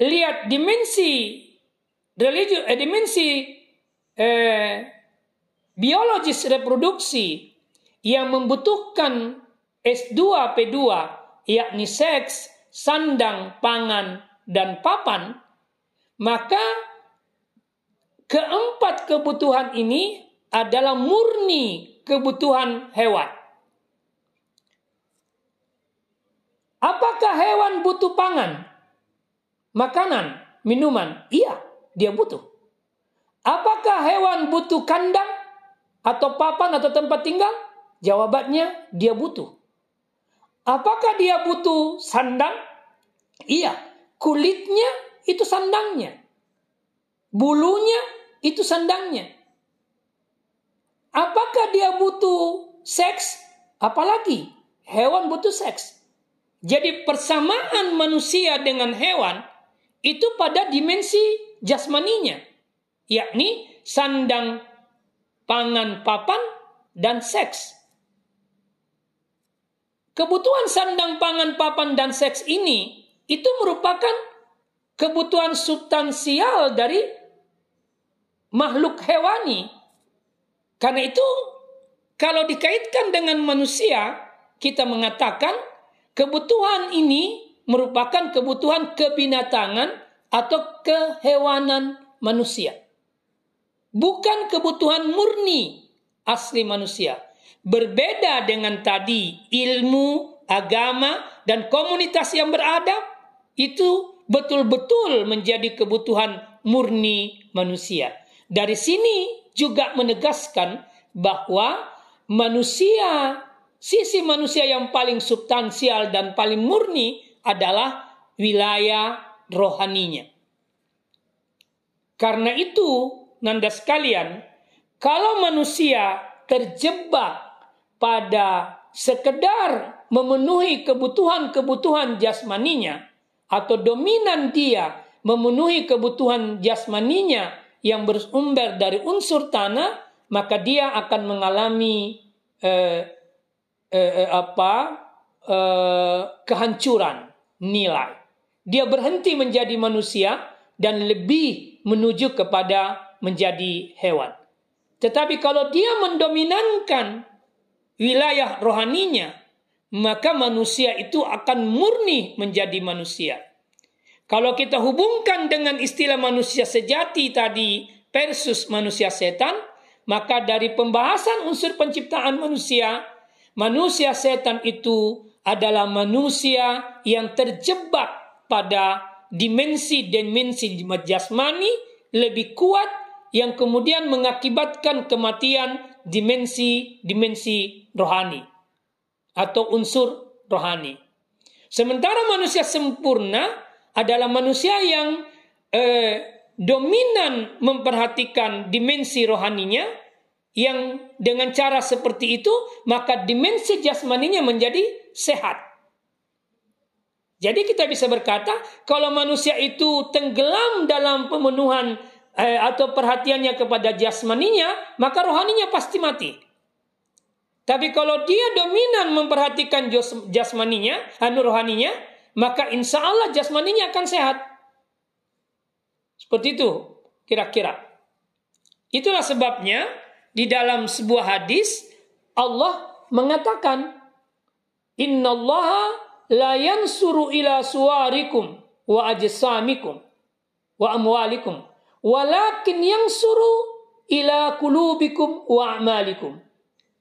Speaker 1: lihat dimensi religi, eh, dimensi eh, biologis reproduksi yang membutuhkan S2 P2 yakni seks, sandang, pangan, dan papan, maka keempat kebutuhan ini adalah murni kebutuhan hewan. Apakah hewan butuh pangan? Makanan, minuman? Iya, dia butuh. Apakah hewan butuh kandang atau papan atau tempat tinggal? Jawabannya dia butuh. Apakah dia butuh sandang? Iya, kulitnya itu sandangnya. Bulunya itu sandangnya. Apakah dia butuh seks? Apalagi hewan butuh seks. Jadi persamaan manusia dengan hewan itu pada dimensi jasmaninya, yakni sandang, pangan, papan, dan seks. Kebutuhan sandang, pangan, papan, dan seks ini itu merupakan kebutuhan substansial dari makhluk hewani. Karena itu kalau dikaitkan dengan manusia, kita mengatakan Kebutuhan ini merupakan kebutuhan kebinatangan atau kehewanan manusia. Bukan kebutuhan murni asli manusia. Berbeda dengan tadi ilmu, agama, dan komunitas yang beradab, itu betul-betul menjadi kebutuhan murni manusia. Dari sini juga menegaskan bahwa manusia Sisi manusia yang paling substansial dan paling murni adalah wilayah rohaninya. Karena itu, nanda sekalian, kalau manusia terjebak pada sekedar memenuhi kebutuhan-kebutuhan jasmaninya atau dominan dia memenuhi kebutuhan jasmaninya yang bersumber dari unsur tanah, maka dia akan mengalami eh, eh, eh, apa eh, kehancuran nilai. Dia berhenti menjadi manusia dan lebih menuju kepada menjadi hewan. Tetapi kalau dia mendominankan wilayah rohaninya, maka manusia itu akan murni menjadi manusia. Kalau kita hubungkan dengan istilah manusia sejati tadi versus manusia setan, maka dari pembahasan unsur penciptaan manusia, manusia setan itu adalah manusia yang terjebak pada dimensi-dimensi jasmani lebih kuat yang kemudian mengakibatkan kematian dimensi-dimensi rohani atau unsur rohani. Sementara manusia sempurna adalah manusia yang eh, dominan memperhatikan dimensi rohaninya yang dengan cara seperti itu maka dimensi jasmaninya menjadi sehat. Jadi kita bisa berkata kalau manusia itu tenggelam dalam pemenuhan eh, atau perhatiannya kepada jasmaninya maka rohaninya pasti mati. Tapi kalau dia dominan memperhatikan jasmaninya, anu rohaninya, maka insya Allah jasmaninya akan sehat. Seperti itu kira-kira. Itulah sebabnya di dalam sebuah hadis Allah mengatakan Inna Allah la yansuru ila suwarikum wa ajsamikum wa amwalikum walakin yansuru ila kulubikum wa a'malikum.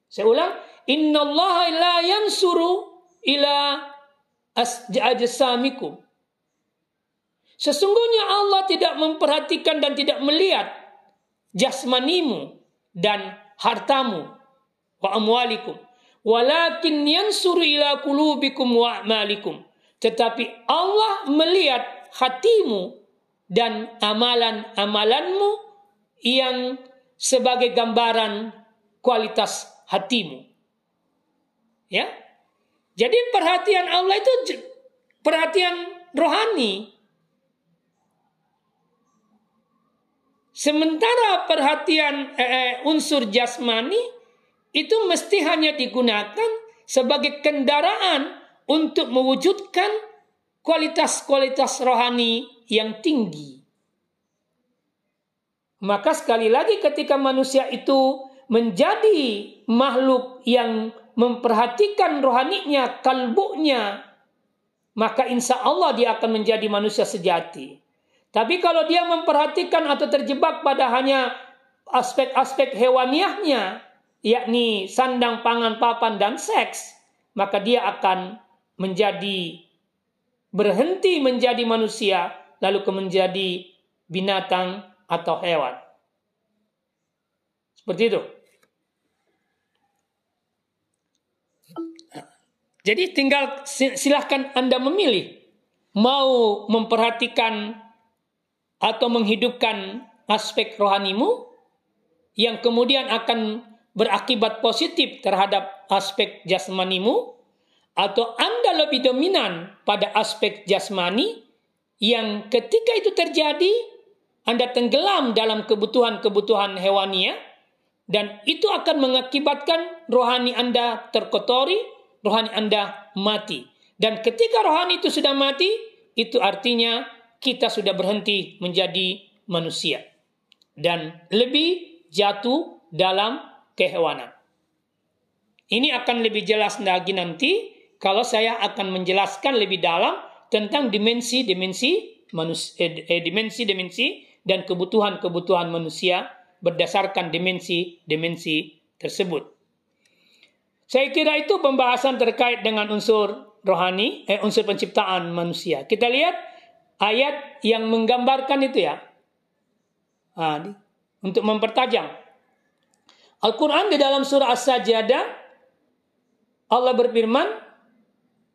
Speaker 1: Saya ulang, Inna Allah la yansuru ila ajsamikum. Sesungguhnya Allah tidak memperhatikan dan tidak melihat jasmanimu dan hartamu. Wa amwalikum. Walakin yansuru ila kulubikum wa a'malikum. Tetapi Allah melihat hatimu dan amalan-amalanmu yang sebagai gambaran kualitas hatimu. Ya? Jadi perhatian Allah itu perhatian rohani Sementara perhatian eh, unsur jasmani itu mesti hanya digunakan sebagai kendaraan untuk mewujudkan kualitas-kualitas rohani yang tinggi. Maka sekali lagi ketika manusia itu menjadi makhluk yang memperhatikan rohaninya, kalbunya, maka insya Allah dia akan menjadi manusia sejati. Tapi kalau dia memperhatikan atau terjebak pada hanya aspek-aspek hewaniahnya, yakni sandang, pangan, papan, dan seks, maka dia akan menjadi berhenti menjadi manusia lalu ke menjadi binatang atau hewan. Seperti itu. Jadi tinggal silahkan Anda memilih mau memperhatikan atau menghidupkan aspek rohanimu yang kemudian akan berakibat positif terhadap aspek jasmanimu atau Anda lebih dominan pada aspek jasmani yang ketika itu terjadi Anda tenggelam dalam kebutuhan-kebutuhan hewania dan itu akan mengakibatkan rohani Anda terkotori, rohani Anda mati. Dan ketika rohani itu sudah mati, itu artinya kita sudah berhenti menjadi manusia dan lebih jatuh dalam kehewanan. Ini akan lebih jelas lagi nanti kalau saya akan menjelaskan lebih dalam tentang dimensi-dimensi manusia, eh, dimensi-dimensi dan kebutuhan-kebutuhan manusia berdasarkan dimensi-dimensi tersebut. Saya kira itu pembahasan terkait dengan unsur rohani, eh, unsur penciptaan manusia. Kita lihat ayat yang menggambarkan itu ya. Untuk mempertajam. Al-Quran di dalam surah As-Sajadah, Allah berfirman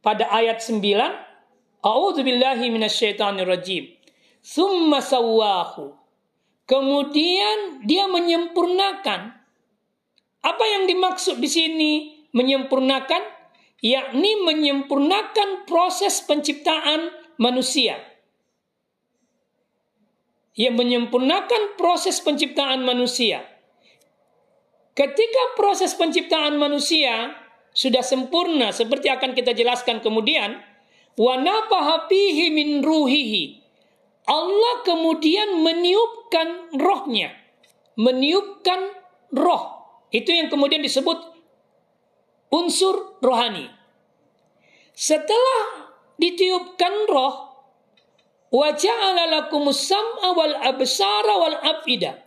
Speaker 1: pada ayat 9, A'udzu billahi minasyaitonir rajim. Summa sawwahu. Kemudian dia menyempurnakan. Apa yang dimaksud di sini menyempurnakan? Yakni menyempurnakan proses penciptaan manusia. Yang menyempurnakan proses penciptaan manusia. Ketika proses penciptaan manusia sudah sempurna seperti akan kita jelaskan kemudian, min ruhihi. Allah kemudian meniupkan rohnya. Meniupkan roh. Itu yang kemudian disebut unsur rohani. Setelah ditiupkan roh, waja'ala lakumus sam'a wal absara wal afida.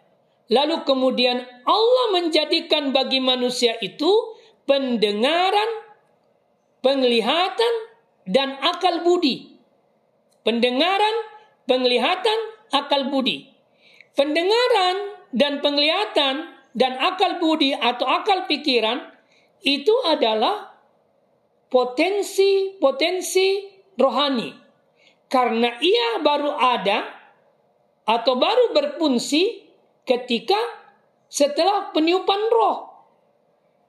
Speaker 1: Lalu kemudian Allah menjadikan bagi manusia itu pendengaran, penglihatan, dan akal budi. Pendengaran, penglihatan, akal budi. Pendengaran dan penglihatan dan akal budi atau akal pikiran itu adalah potensi-potensi rohani. Karena ia baru ada atau baru berfungsi ketika setelah peniupan roh.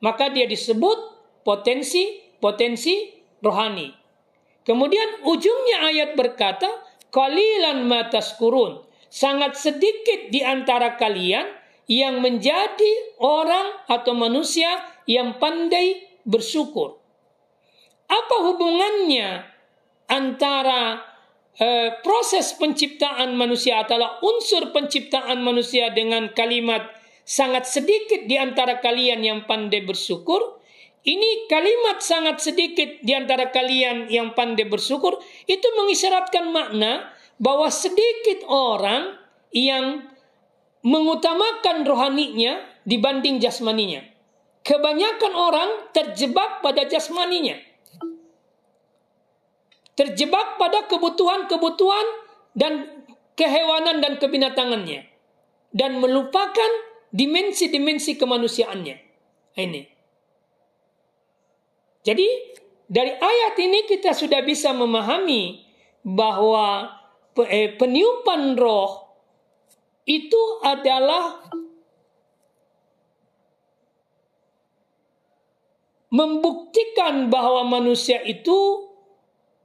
Speaker 1: Maka dia disebut potensi-potensi rohani. Kemudian ujungnya ayat berkata, Kalilan matas kurun. Sangat sedikit di antara kalian yang menjadi orang atau manusia yang pandai bersyukur. Apa hubungannya antara eh, proses penciptaan manusia atau unsur penciptaan manusia dengan kalimat sangat sedikit di antara kalian yang pandai bersyukur ini kalimat sangat sedikit di antara kalian yang pandai bersyukur itu mengisyaratkan makna bahwa sedikit orang yang mengutamakan rohaninya dibanding jasmaninya. Kebanyakan orang terjebak pada jasmaninya. Terjebak pada kebutuhan-kebutuhan dan kehewanan dan kebinatangannya. Dan melupakan dimensi-dimensi kemanusiaannya. Ini. Jadi dari ayat ini kita sudah bisa memahami bahwa eh, peniupan roh itu adalah membuktikan bahwa manusia itu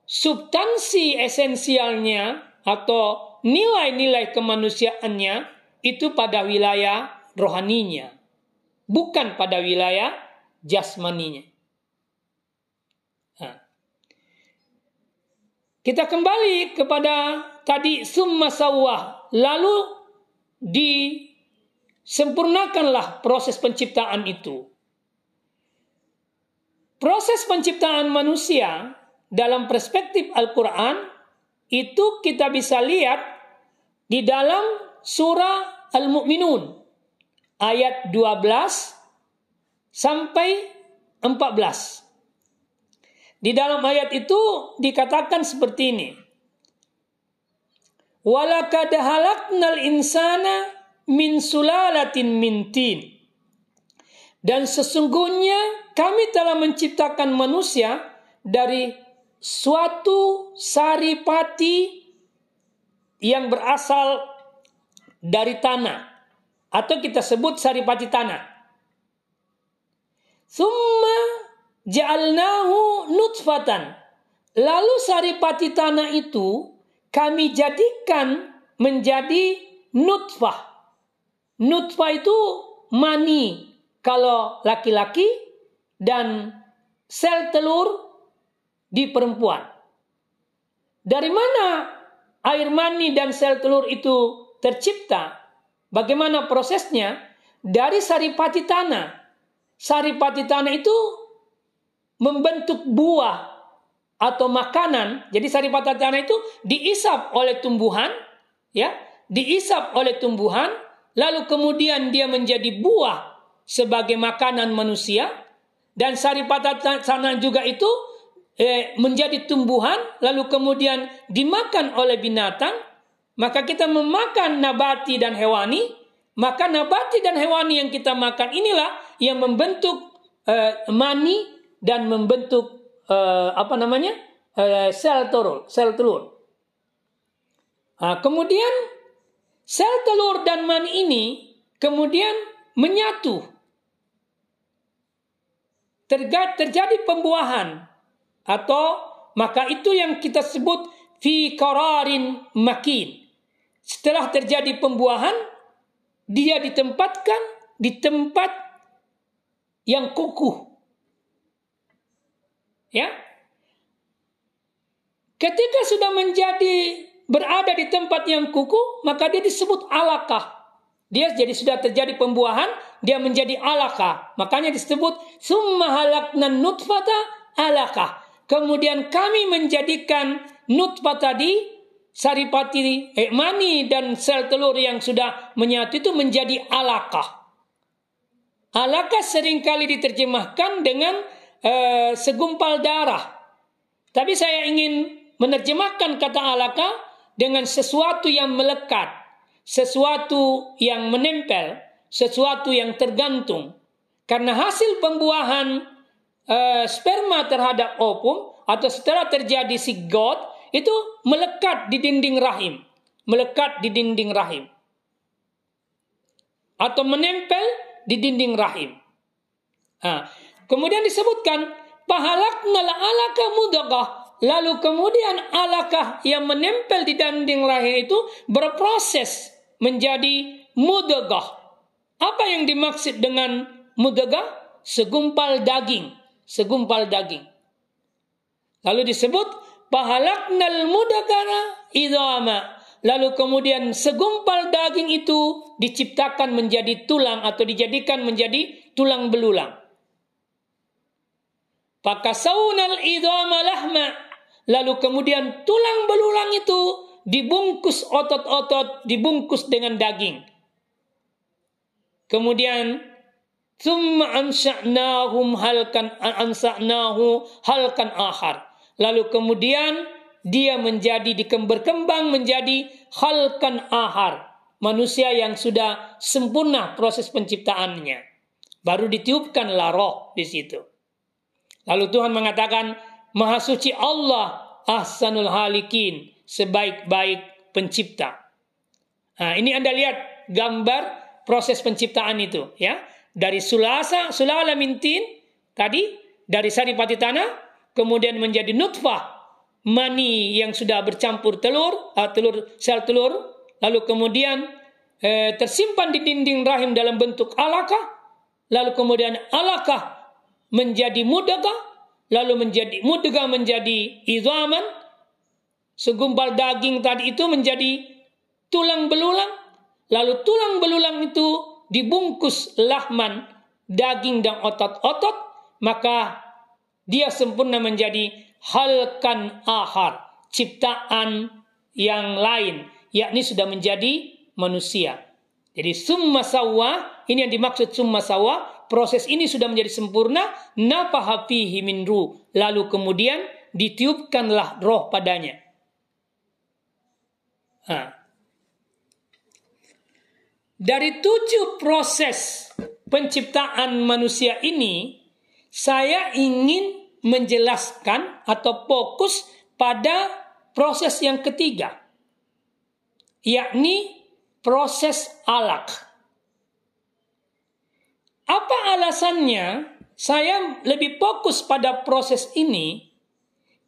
Speaker 1: substansi esensialnya atau nilai-nilai kemanusiaannya itu pada wilayah rohaninya, bukan pada wilayah jasmaninya. Kita kembali kepada tadi summa sawah. Lalu disempurnakanlah proses penciptaan itu. Proses penciptaan manusia dalam perspektif Al-Quran itu kita bisa lihat di dalam surah Al-Mu'minun ayat 12 sampai 14. Di dalam ayat itu dikatakan seperti ini. Walakad halaknal insana min sulalatin min tin. Dan sesungguhnya kami telah menciptakan manusia dari suatu saripati yang berasal dari tanah atau kita sebut saripati tanah. Summa ja'alnahu nutfatan. Lalu saripati tanah itu kami jadikan menjadi nutfah. Nutfah itu mani kalau laki-laki dan sel telur di perempuan. Dari mana air mani dan sel telur itu tercipta? Bagaimana prosesnya? Dari saripati tanah. Saripati tanah itu membentuk buah atau makanan. Jadi saripati tanah itu diisap oleh tumbuhan, ya, diisap oleh tumbuhan lalu kemudian dia menjadi buah sebagai makanan manusia dan saripata sana juga itu eh, menjadi tumbuhan lalu kemudian dimakan oleh binatang maka kita memakan nabati dan hewani maka nabati dan hewani yang kita makan inilah yang membentuk eh, mani dan membentuk eh, apa namanya? Eh, sel telur sel telur. Nah, kemudian Sel telur dan mani ini kemudian menyatu. Terjadi pembuahan atau maka itu yang kita sebut fi qararin makin. Setelah terjadi pembuahan, dia ditempatkan di tempat yang kukuh. Ya. Ketika sudah menjadi berada di tempat yang kuku, maka dia disebut alakah. Dia jadi sudah terjadi pembuahan, dia menjadi alakah. Makanya disebut summa halakna nutfata alakah. Kemudian kami menjadikan nutfah tadi saripati eh, dan sel telur yang sudah menyatu itu menjadi alakah. Alakah sering kali diterjemahkan dengan eh, segumpal darah. Tapi saya ingin menerjemahkan kata alakah dengan sesuatu yang melekat, sesuatu yang menempel, sesuatu yang tergantung. Karena hasil pembuahan uh, sperma terhadap ovum atau setelah terjadi sigot itu melekat di dinding rahim, melekat di dinding rahim. Atau menempel di dinding rahim. Nah, kemudian disebutkan pahalakna alaka mudagah Lalu kemudian alakah yang menempel di dinding rahim itu berproses menjadi mudagah. Apa yang dimaksud dengan mudagah? Segumpal daging. Segumpal daging. Lalu disebut pahalaknal mudagara idama. Lalu kemudian segumpal daging itu diciptakan menjadi tulang atau dijadikan menjadi tulang belulang. Pakasaunal idama lahma Lalu kemudian tulang belulang itu dibungkus otot-otot, dibungkus dengan daging. Kemudian Thumma ansha'nahum halkan ansa'nahu halkan ahar. Lalu kemudian dia menjadi berkembang menjadi halkan ahar. Manusia yang sudah sempurna proses penciptaannya. Baru ditiupkanlah roh di situ. Lalu Tuhan mengatakan, Maha suci Allah ahsanul halikin sebaik-baik pencipta. Nah, ini Anda lihat gambar proses penciptaan itu ya. Dari sulasa, sulala mintin tadi dari saripati tanah kemudian menjadi nutfah mani yang sudah bercampur telur, uh, telur sel telur, lalu kemudian eh, tersimpan di dinding rahim dalam bentuk alakah, lalu kemudian alakah menjadi mudagah, lalu menjadi mudga menjadi izaman segumpal daging tadi itu menjadi tulang belulang lalu tulang belulang itu dibungkus lahman daging dan otot-otot maka dia sempurna menjadi halkan ahar ciptaan yang lain yakni sudah menjadi manusia jadi summa sawa ini yang dimaksud summa sawa proses ini sudah menjadi sempurna, nafaha fihi min. Lalu kemudian ditiupkanlah roh padanya. Nah. Dari tujuh proses penciptaan manusia ini, saya ingin menjelaskan atau fokus pada proses yang ketiga, yakni proses alak. Apa alasannya saya lebih fokus pada proses ini?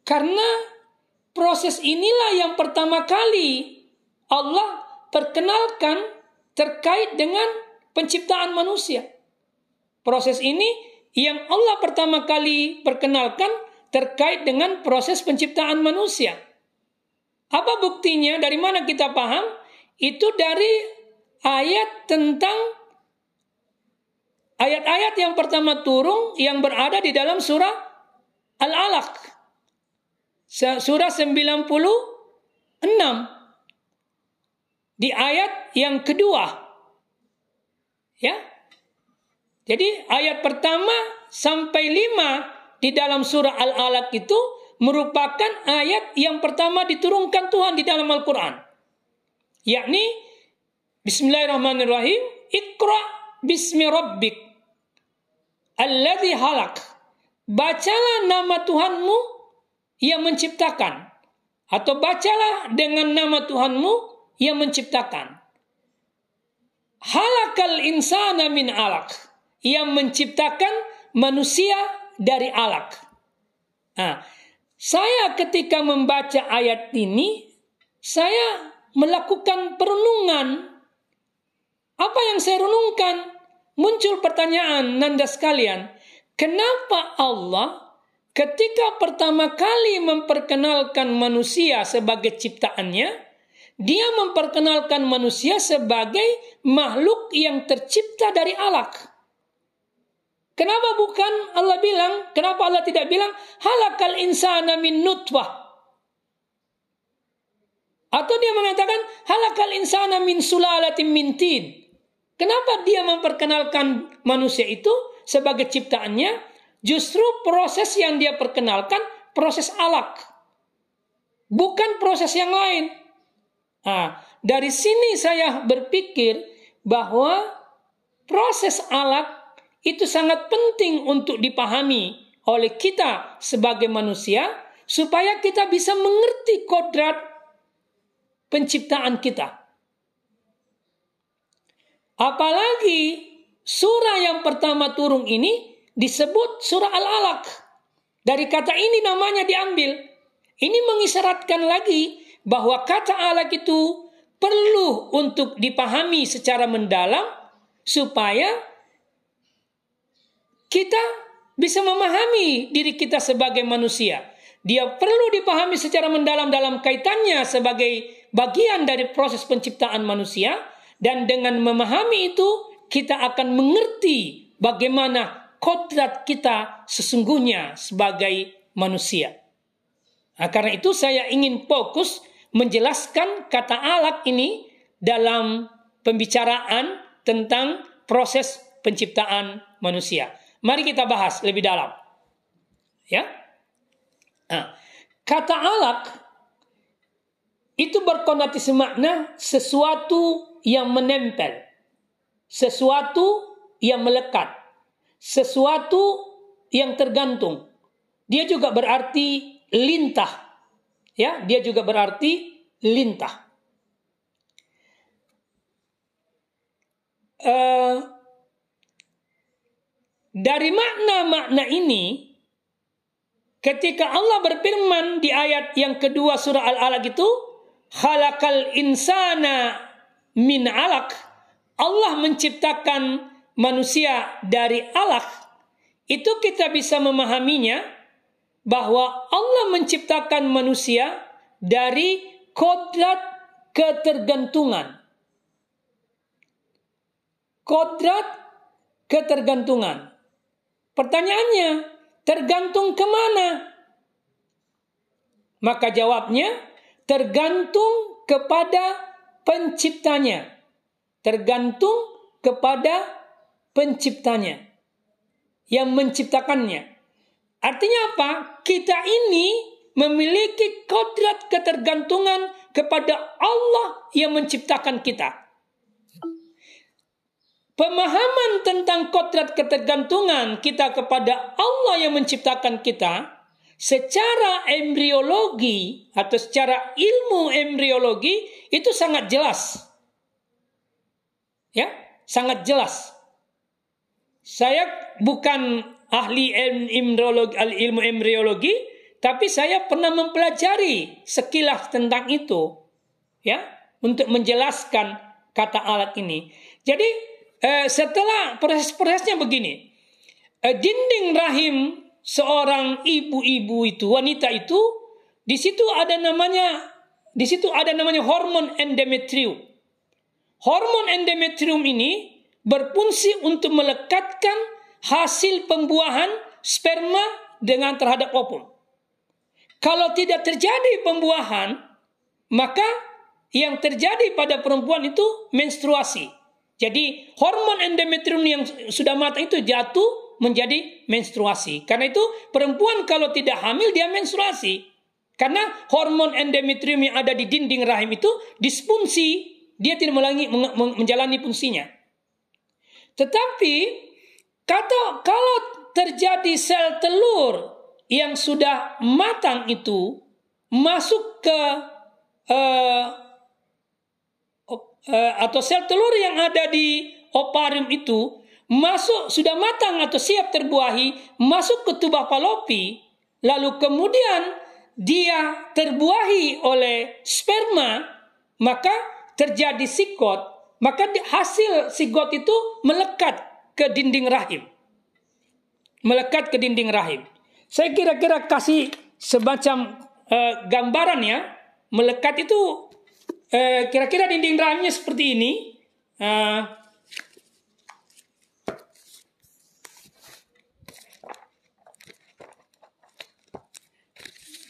Speaker 1: Karena proses inilah yang pertama kali Allah perkenalkan terkait dengan penciptaan manusia. Proses ini yang Allah pertama kali perkenalkan terkait dengan proses penciptaan manusia. Apa buktinya? Dari mana kita paham? Itu dari ayat tentang ayat-ayat yang pertama turun yang berada di dalam surah Al-Alaq. Surah 96 di ayat yang kedua. Ya. Jadi ayat pertama sampai lima di dalam surah Al-Alaq itu merupakan ayat yang pertama diturunkan Tuhan di dalam Al-Quran. Yakni Bismillahirrahmanirrahim Iqra bismi rabbik Alladhi halak Bacalah nama Tuhanmu yang menciptakan atau bacalah dengan nama Tuhanmu yang menciptakan. Halakal insana min alak. Yang menciptakan manusia dari alak. Nah, saya ketika membaca ayat ini, saya melakukan perenungan. Apa yang saya renungkan? Muncul pertanyaan nanda sekalian. Kenapa Allah ketika pertama kali memperkenalkan manusia sebagai ciptaannya, dia memperkenalkan manusia sebagai makhluk yang tercipta dari alak. Kenapa bukan Allah bilang, kenapa Allah tidak bilang halakal insana min nutwah? Atau dia mengatakan halakal insana min sulalatin min tin. Kenapa dia memperkenalkan manusia itu sebagai ciptaannya? Justru proses yang dia perkenalkan proses alak. Bukan proses yang lain. Nah, dari sini saya berpikir bahwa proses alat itu sangat penting untuk dipahami oleh kita sebagai manusia supaya kita bisa mengerti kodrat penciptaan kita. Apalagi surah yang pertama turun ini disebut surah Al-Alaq. Dari kata ini namanya diambil. Ini mengisyaratkan lagi bahwa kata Allah itu perlu untuk dipahami secara mendalam supaya kita bisa memahami diri kita sebagai manusia. Dia perlu dipahami secara mendalam dalam kaitannya sebagai bagian dari proses penciptaan manusia dan dengan memahami itu kita akan mengerti bagaimana kodrat kita sesungguhnya sebagai manusia. Nah, karena itu saya ingin fokus menjelaskan kata alat ini dalam pembicaraan tentang proses penciptaan manusia. Mari kita bahas lebih dalam. Ya. Nah, kata alat itu berkonotasi makna sesuatu yang menempel, sesuatu yang melekat, sesuatu yang tergantung. Dia juga berarti lintah ya dia juga berarti lintah. Uh, dari makna-makna ini, ketika Allah berfirman di ayat yang kedua surah Al-Alaq itu, halakal insana min alaq, Allah menciptakan manusia dari alaq, itu kita bisa memahaminya bahwa Allah menciptakan manusia dari kodrat ketergantungan. Kodrat ketergantungan. Pertanyaannya, tergantung ke mana? Maka jawabnya, tergantung kepada penciptanya. Tergantung kepada penciptanya. yang menciptakannya. Artinya apa? Kita ini memiliki kodrat ketergantungan kepada Allah yang menciptakan kita. Pemahaman tentang kodrat ketergantungan kita kepada Allah yang menciptakan kita secara embriologi atau secara ilmu embriologi itu sangat jelas. Ya, sangat jelas. Saya bukan ahli embriologi, ilmu embriologi, tapi saya pernah mempelajari sekilas tentang itu. Ya, untuk menjelaskan kata alat ini. Jadi eh, setelah proses-prosesnya begini, eh, dinding rahim seorang ibu-ibu itu, wanita itu, di situ ada namanya, di situ ada namanya hormon endometrium. Hormon endometrium ini berfungsi untuk melekatkan hasil pembuahan sperma dengan terhadap ovum. Kalau tidak terjadi pembuahan, maka yang terjadi pada perempuan itu menstruasi. Jadi hormon endometrium yang sudah matang itu jatuh menjadi menstruasi. Karena itu perempuan kalau tidak hamil dia menstruasi. Karena hormon endometrium yang ada di dinding rahim itu disfungsi, dia tidak melangi, menjalani fungsinya. Tetapi kata kalau terjadi sel telur yang sudah matang itu masuk ke uh, uh, atau sel telur yang ada di ovarium itu masuk sudah matang atau siap terbuahi, masuk ke tubuh palopi, lalu kemudian dia terbuahi oleh sperma, maka terjadi sikot, maka hasil sikot itu melekat ke dinding rahim. Melekat ke dinding rahim. Saya kira-kira kasih semacam uh, gambaran ya, melekat itu uh, kira-kira dinding rahimnya seperti ini. Uh,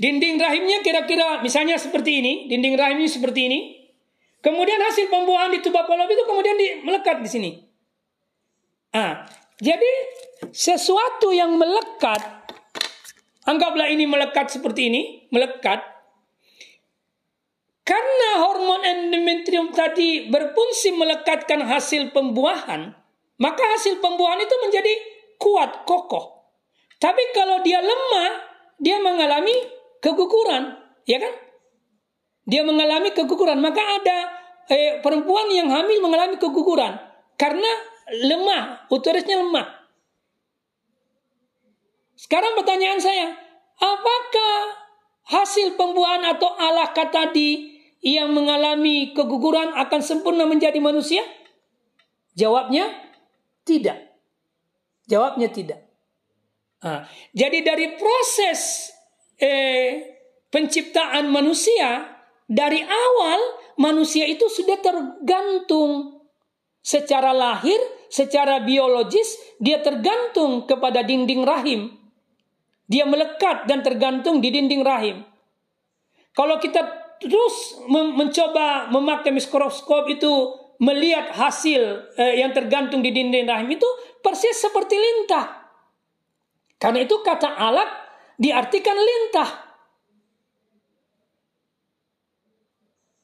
Speaker 1: Dinding rahimnya kira-kira misalnya seperti ini, dinding rahimnya seperti ini. Kemudian hasil pembuahan di tuba polop itu kemudian di, melekat di sini. Ah, jadi sesuatu yang melekat, anggaplah ini melekat seperti ini, melekat. Karena hormon endometrium tadi berfungsi melekatkan hasil pembuahan, maka hasil pembuahan itu menjadi kuat, kokoh. Tapi kalau dia lemah, dia mengalami keguguran, ya kan? Dia mengalami keguguran, maka ada eh, perempuan yang hamil mengalami keguguran karena lemah, uterusnya lemah. Sekarang pertanyaan saya, apakah hasil pembuahan atau kata tadi yang mengalami keguguran akan sempurna menjadi manusia? Jawabnya tidak. Jawabnya tidak. Nah, jadi dari proses eh, penciptaan manusia dari awal manusia itu sudah tergantung secara lahir, secara biologis dia tergantung kepada dinding rahim. Dia melekat dan tergantung di dinding rahim. Kalau kita terus mencoba memakai mikroskop itu melihat hasil eh, yang tergantung di dinding rahim itu persis seperti lintah. Karena itu kata alat diartikan lintah.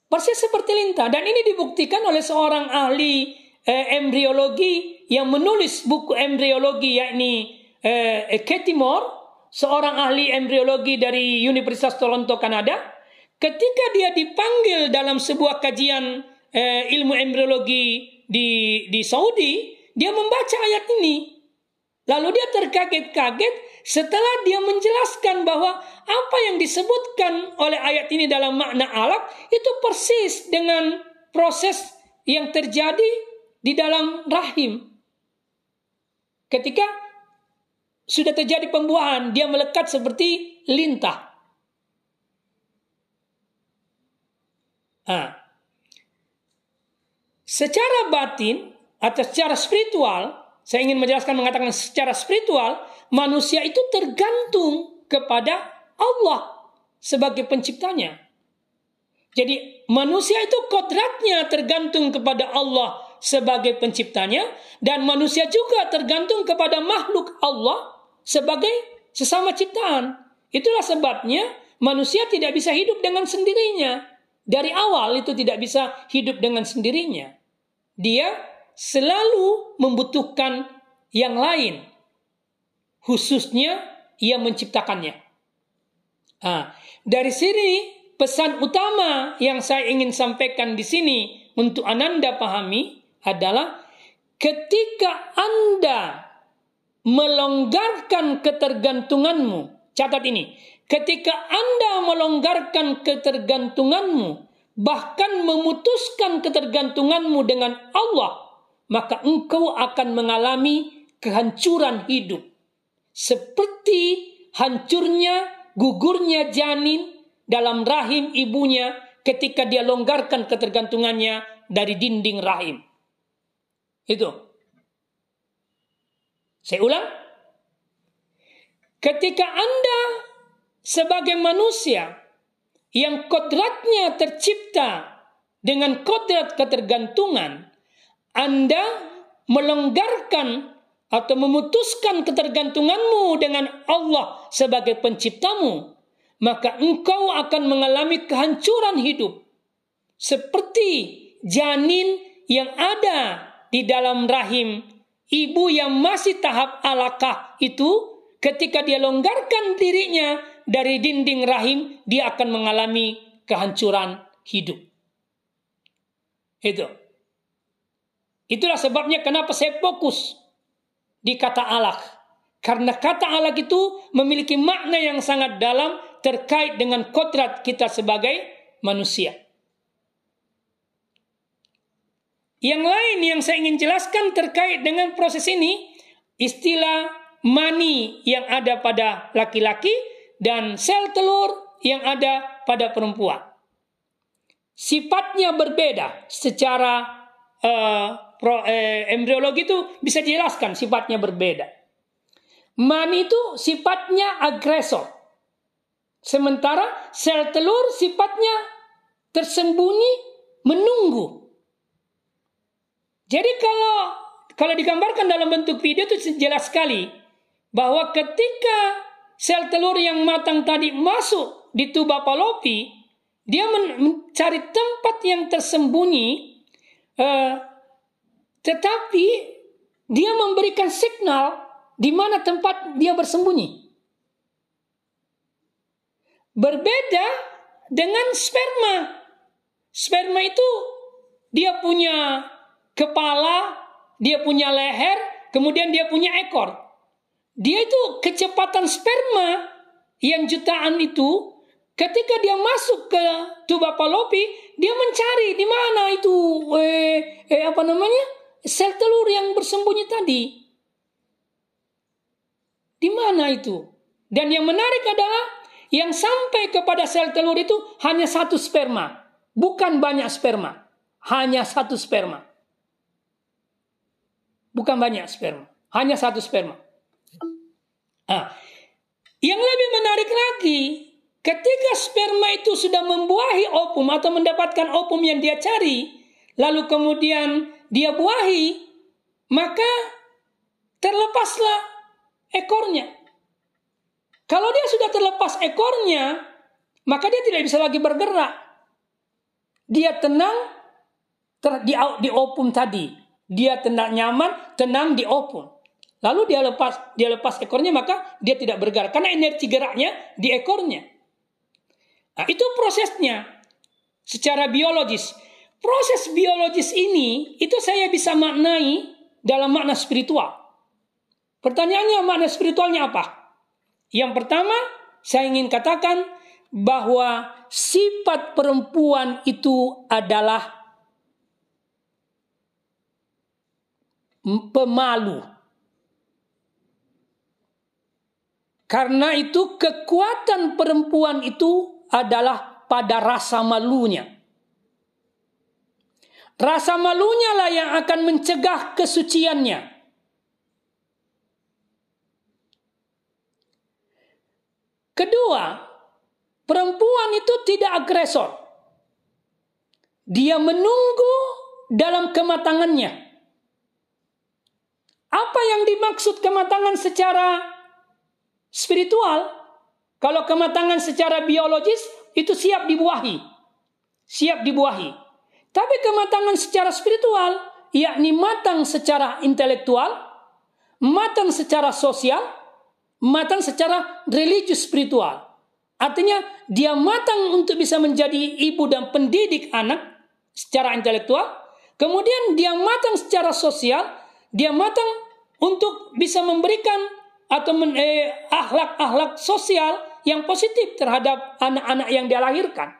Speaker 1: Persis seperti lintah. Dan ini dibuktikan oleh seorang ahli eh, embriologi yang menulis buku embriologi yakni eh, Katie Moore, seorang ahli embriologi dari Universitas Toronto, Kanada. Ketika dia dipanggil dalam sebuah kajian eh, ilmu embriologi di, di Saudi, dia membaca ayat ini. Lalu dia terkaget-kaget setelah dia menjelaskan bahwa apa yang disebutkan oleh ayat ini dalam makna alak itu persis dengan proses yang terjadi di dalam rahim. Ketika sudah terjadi pembuahan, dia melekat seperti lintah. Nah, secara batin atau secara spiritual, saya ingin menjelaskan mengatakan secara spiritual, manusia itu tergantung kepada Allah sebagai penciptanya. Jadi manusia itu kodratnya tergantung kepada Allah sebagai penciptanya dan manusia juga tergantung kepada makhluk Allah sebagai sesama ciptaan. Itulah sebabnya manusia tidak bisa hidup dengan sendirinya. Dari awal itu tidak bisa hidup dengan sendirinya. Dia selalu membutuhkan yang lain. Khususnya ia menciptakannya. Nah, dari sini pesan utama yang saya ingin sampaikan di sini untuk Ananda pahami adalah ketika Anda melonggarkan ketergantunganmu, catat ini, ketika Anda melonggarkan ketergantunganmu, bahkan memutuskan ketergantunganmu dengan Allah, maka engkau akan mengalami kehancuran hidup. Seperti hancurnya gugurnya janin dalam rahim ibunya ketika dia longgarkan ketergantungannya dari dinding rahim. Itu. Saya ulang. Ketika Anda sebagai manusia yang kodratnya tercipta dengan kodrat ketergantungan, Anda melonggarkan atau memutuskan ketergantunganmu dengan Allah sebagai penciptamu, maka engkau akan mengalami kehancuran hidup. Seperti janin yang ada di dalam rahim ibu yang masih tahap alakah itu ketika dia longgarkan dirinya dari dinding rahim dia akan mengalami kehancuran hidup. Itu. Itulah sebabnya kenapa saya fokus di kata alak. Karena kata alak itu memiliki makna yang sangat dalam terkait dengan kodrat kita sebagai manusia. Yang lain yang saya ingin jelaskan terkait dengan proses ini, istilah mani yang ada pada laki-laki dan sel telur yang ada pada perempuan. Sifatnya berbeda secara uh, uh, embriologi itu bisa dijelaskan sifatnya berbeda. Mani itu sifatnya agresor. Sementara sel telur sifatnya tersembunyi menunggu jadi kalau kalau digambarkan dalam bentuk video itu jelas sekali bahwa ketika sel telur yang matang tadi masuk di tuba palopi, dia mencari tempat yang tersembunyi, uh, tetapi dia memberikan signal di mana tempat dia bersembunyi. Berbeda dengan sperma. Sperma itu dia punya kepala, dia punya leher, kemudian dia punya ekor. Dia itu kecepatan sperma yang jutaan itu ketika dia masuk ke tuba palopi, dia mencari di mana itu eh, eh apa namanya? sel telur yang bersembunyi tadi. Di mana itu? Dan yang menarik adalah yang sampai kepada sel telur itu hanya satu sperma, bukan banyak sperma, hanya satu sperma. Bukan banyak sperma. Hanya satu sperma. Nah, yang lebih menarik lagi, ketika sperma itu sudah membuahi opum atau mendapatkan opum yang dia cari, lalu kemudian dia buahi, maka terlepaslah ekornya. Kalau dia sudah terlepas ekornya, maka dia tidak bisa lagi bergerak. Dia tenang ter, di, di opum tadi. Dia tenang nyaman, tenang di open. Lalu dia lepas dia lepas ekornya maka dia tidak bergerak karena energi geraknya di ekornya. Nah, itu prosesnya secara biologis. Proses biologis ini itu saya bisa maknai dalam makna spiritual. Pertanyaannya makna spiritualnya apa? Yang pertama, saya ingin katakan bahwa sifat perempuan itu adalah pemalu. Karena itu kekuatan perempuan itu adalah pada rasa malunya. Rasa malunya lah yang akan mencegah kesuciannya. Kedua, perempuan itu tidak agresor. Dia menunggu dalam kematangannya. Apa yang dimaksud kematangan secara spiritual? Kalau kematangan secara biologis itu siap dibuahi. Siap dibuahi. Tapi kematangan secara spiritual yakni matang secara intelektual, matang secara sosial, matang secara religius spiritual. Artinya dia matang untuk bisa menjadi ibu dan pendidik anak secara intelektual, kemudian dia matang secara sosial, dia matang untuk bisa memberikan atau men, eh, akhlak-akhlak sosial yang positif terhadap anak-anak yang dia lahirkan.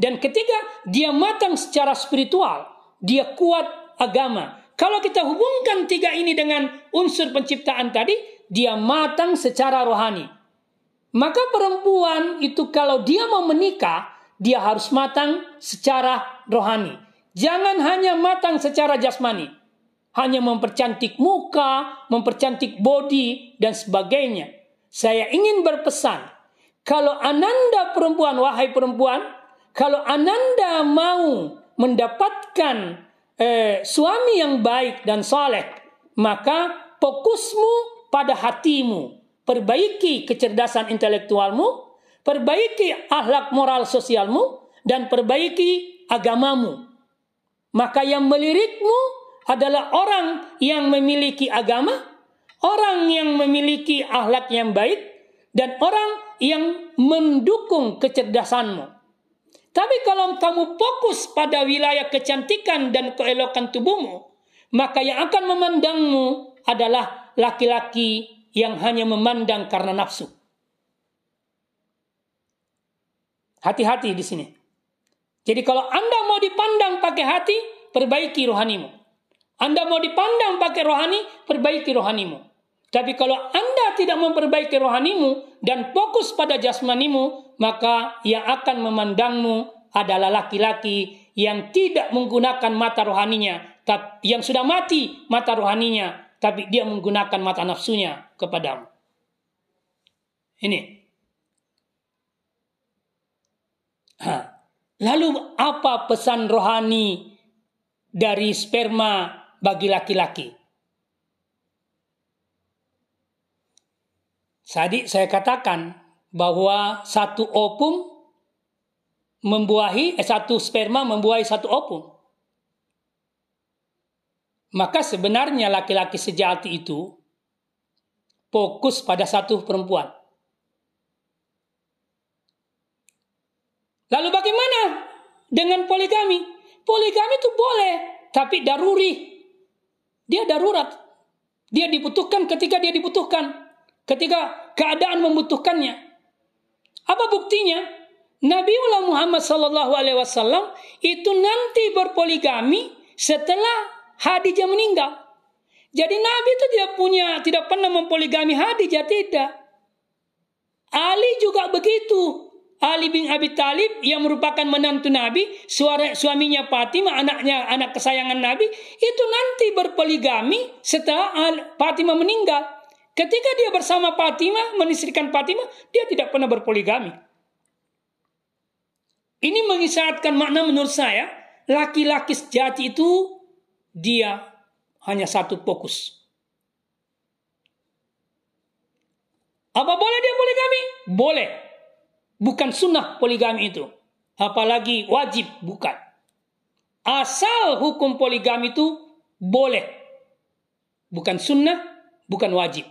Speaker 1: Dan ketiga, dia matang secara spiritual, dia kuat agama. Kalau kita hubungkan tiga ini dengan unsur penciptaan tadi, dia matang secara rohani. Maka perempuan itu kalau dia mau menikah, dia harus matang secara rohani. Jangan hanya matang secara jasmani. Hanya mempercantik muka, mempercantik body, dan sebagainya. Saya ingin berpesan, kalau ananda perempuan, wahai perempuan, kalau ananda mau mendapatkan eh, suami yang baik dan saleh, maka fokusmu pada hatimu perbaiki kecerdasan intelektualmu, perbaiki akhlak moral sosialmu, dan perbaiki agamamu. Maka yang melirikmu adalah orang yang memiliki agama, orang yang memiliki akhlak yang baik, dan orang yang mendukung kecerdasanmu. Tapi kalau kamu fokus pada wilayah kecantikan dan keelokan tubuhmu, maka yang akan memandangmu adalah laki-laki yang hanya memandang karena nafsu. Hati-hati di sini. Jadi kalau Anda mau dipandang pakai hati, perbaiki rohanimu. Anda mau dipandang pakai rohani, perbaiki rohanimu. Tapi kalau Anda tidak memperbaiki rohanimu dan fokus pada jasmanimu, maka yang akan memandangmu adalah laki-laki yang tidak menggunakan mata rohaninya, yang sudah mati mata rohaninya, tapi dia menggunakan mata nafsunya kepadamu. Ini. Lalu apa pesan rohani dari sperma bagi laki-laki? Tadi saya katakan bahwa satu opum membuahi eh, satu sperma membuahi satu opum. Maka sebenarnya laki-laki sejati itu fokus pada satu perempuan. Lalu bagaimana dengan poligami? Poligami itu boleh, tapi daruri. Dia darurat. Dia dibutuhkan ketika dia dibutuhkan. Ketika keadaan membutuhkannya. Apa buktinya? Nabi Muhammad SAW itu nanti berpoligami setelah Hadijah meninggal. Jadi Nabi itu tidak punya, tidak pernah mempoligami Hadijah, tidak. Ali juga begitu. Ali bin Abi Talib yang merupakan menantu Nabi, suara suaminya Fatimah, anaknya anak kesayangan Nabi, itu nanti berpoligami setelah Fatimah meninggal. Ketika dia bersama Fatimah, menisrikan Fatimah, dia tidak pernah berpoligami. Ini mengisyaratkan makna menurut saya, laki-laki sejati itu dia hanya satu fokus. Apa boleh dia poligami? Boleh. Bukan sunnah poligami itu. Apalagi wajib, bukan. Asal hukum poligami itu boleh. Bukan sunnah, bukan wajib.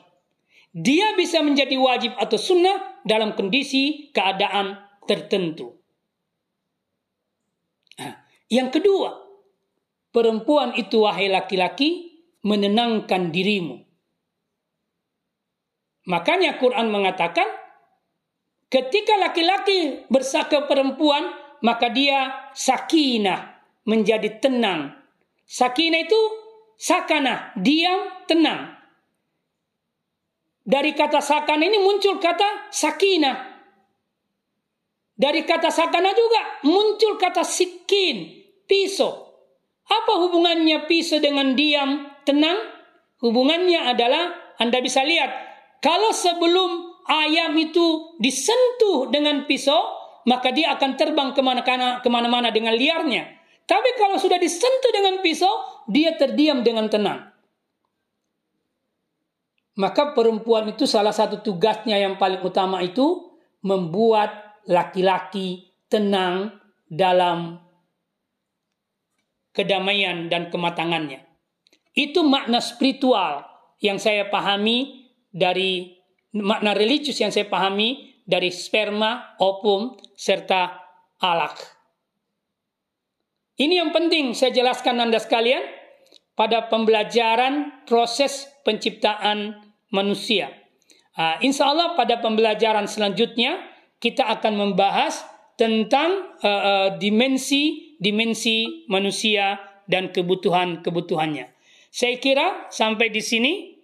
Speaker 1: Dia bisa menjadi wajib atau sunnah dalam kondisi keadaan tertentu. Yang kedua, perempuan itu wahai laki-laki menenangkan dirimu. Makanya Quran mengatakan ketika laki-laki bersaka perempuan maka dia sakinah menjadi tenang. Sakinah itu sakana, diam, tenang. Dari kata sakana ini muncul kata sakinah. Dari kata sakana juga muncul kata sikin, pisau. Apa hubungannya pisau dengan diam, tenang? Hubungannya adalah Anda bisa lihat, kalau sebelum ayam itu disentuh dengan pisau, maka dia akan terbang ke mana-mana ke mana-mana dengan liarnya. Tapi kalau sudah disentuh dengan pisau, dia terdiam dengan tenang. Maka perempuan itu salah satu tugasnya yang paling utama itu membuat laki-laki tenang dalam kedamaian dan kematangannya. Itu makna spiritual yang saya pahami dari makna religius yang saya pahami dari sperma, opum, serta alak. Ini yang penting saya jelaskan Anda sekalian pada pembelajaran proses penciptaan manusia. Uh, insya Allah pada pembelajaran selanjutnya kita akan membahas tentang uh, uh, dimensi dimensi manusia dan kebutuhan-kebutuhannya. Saya kira sampai di sini.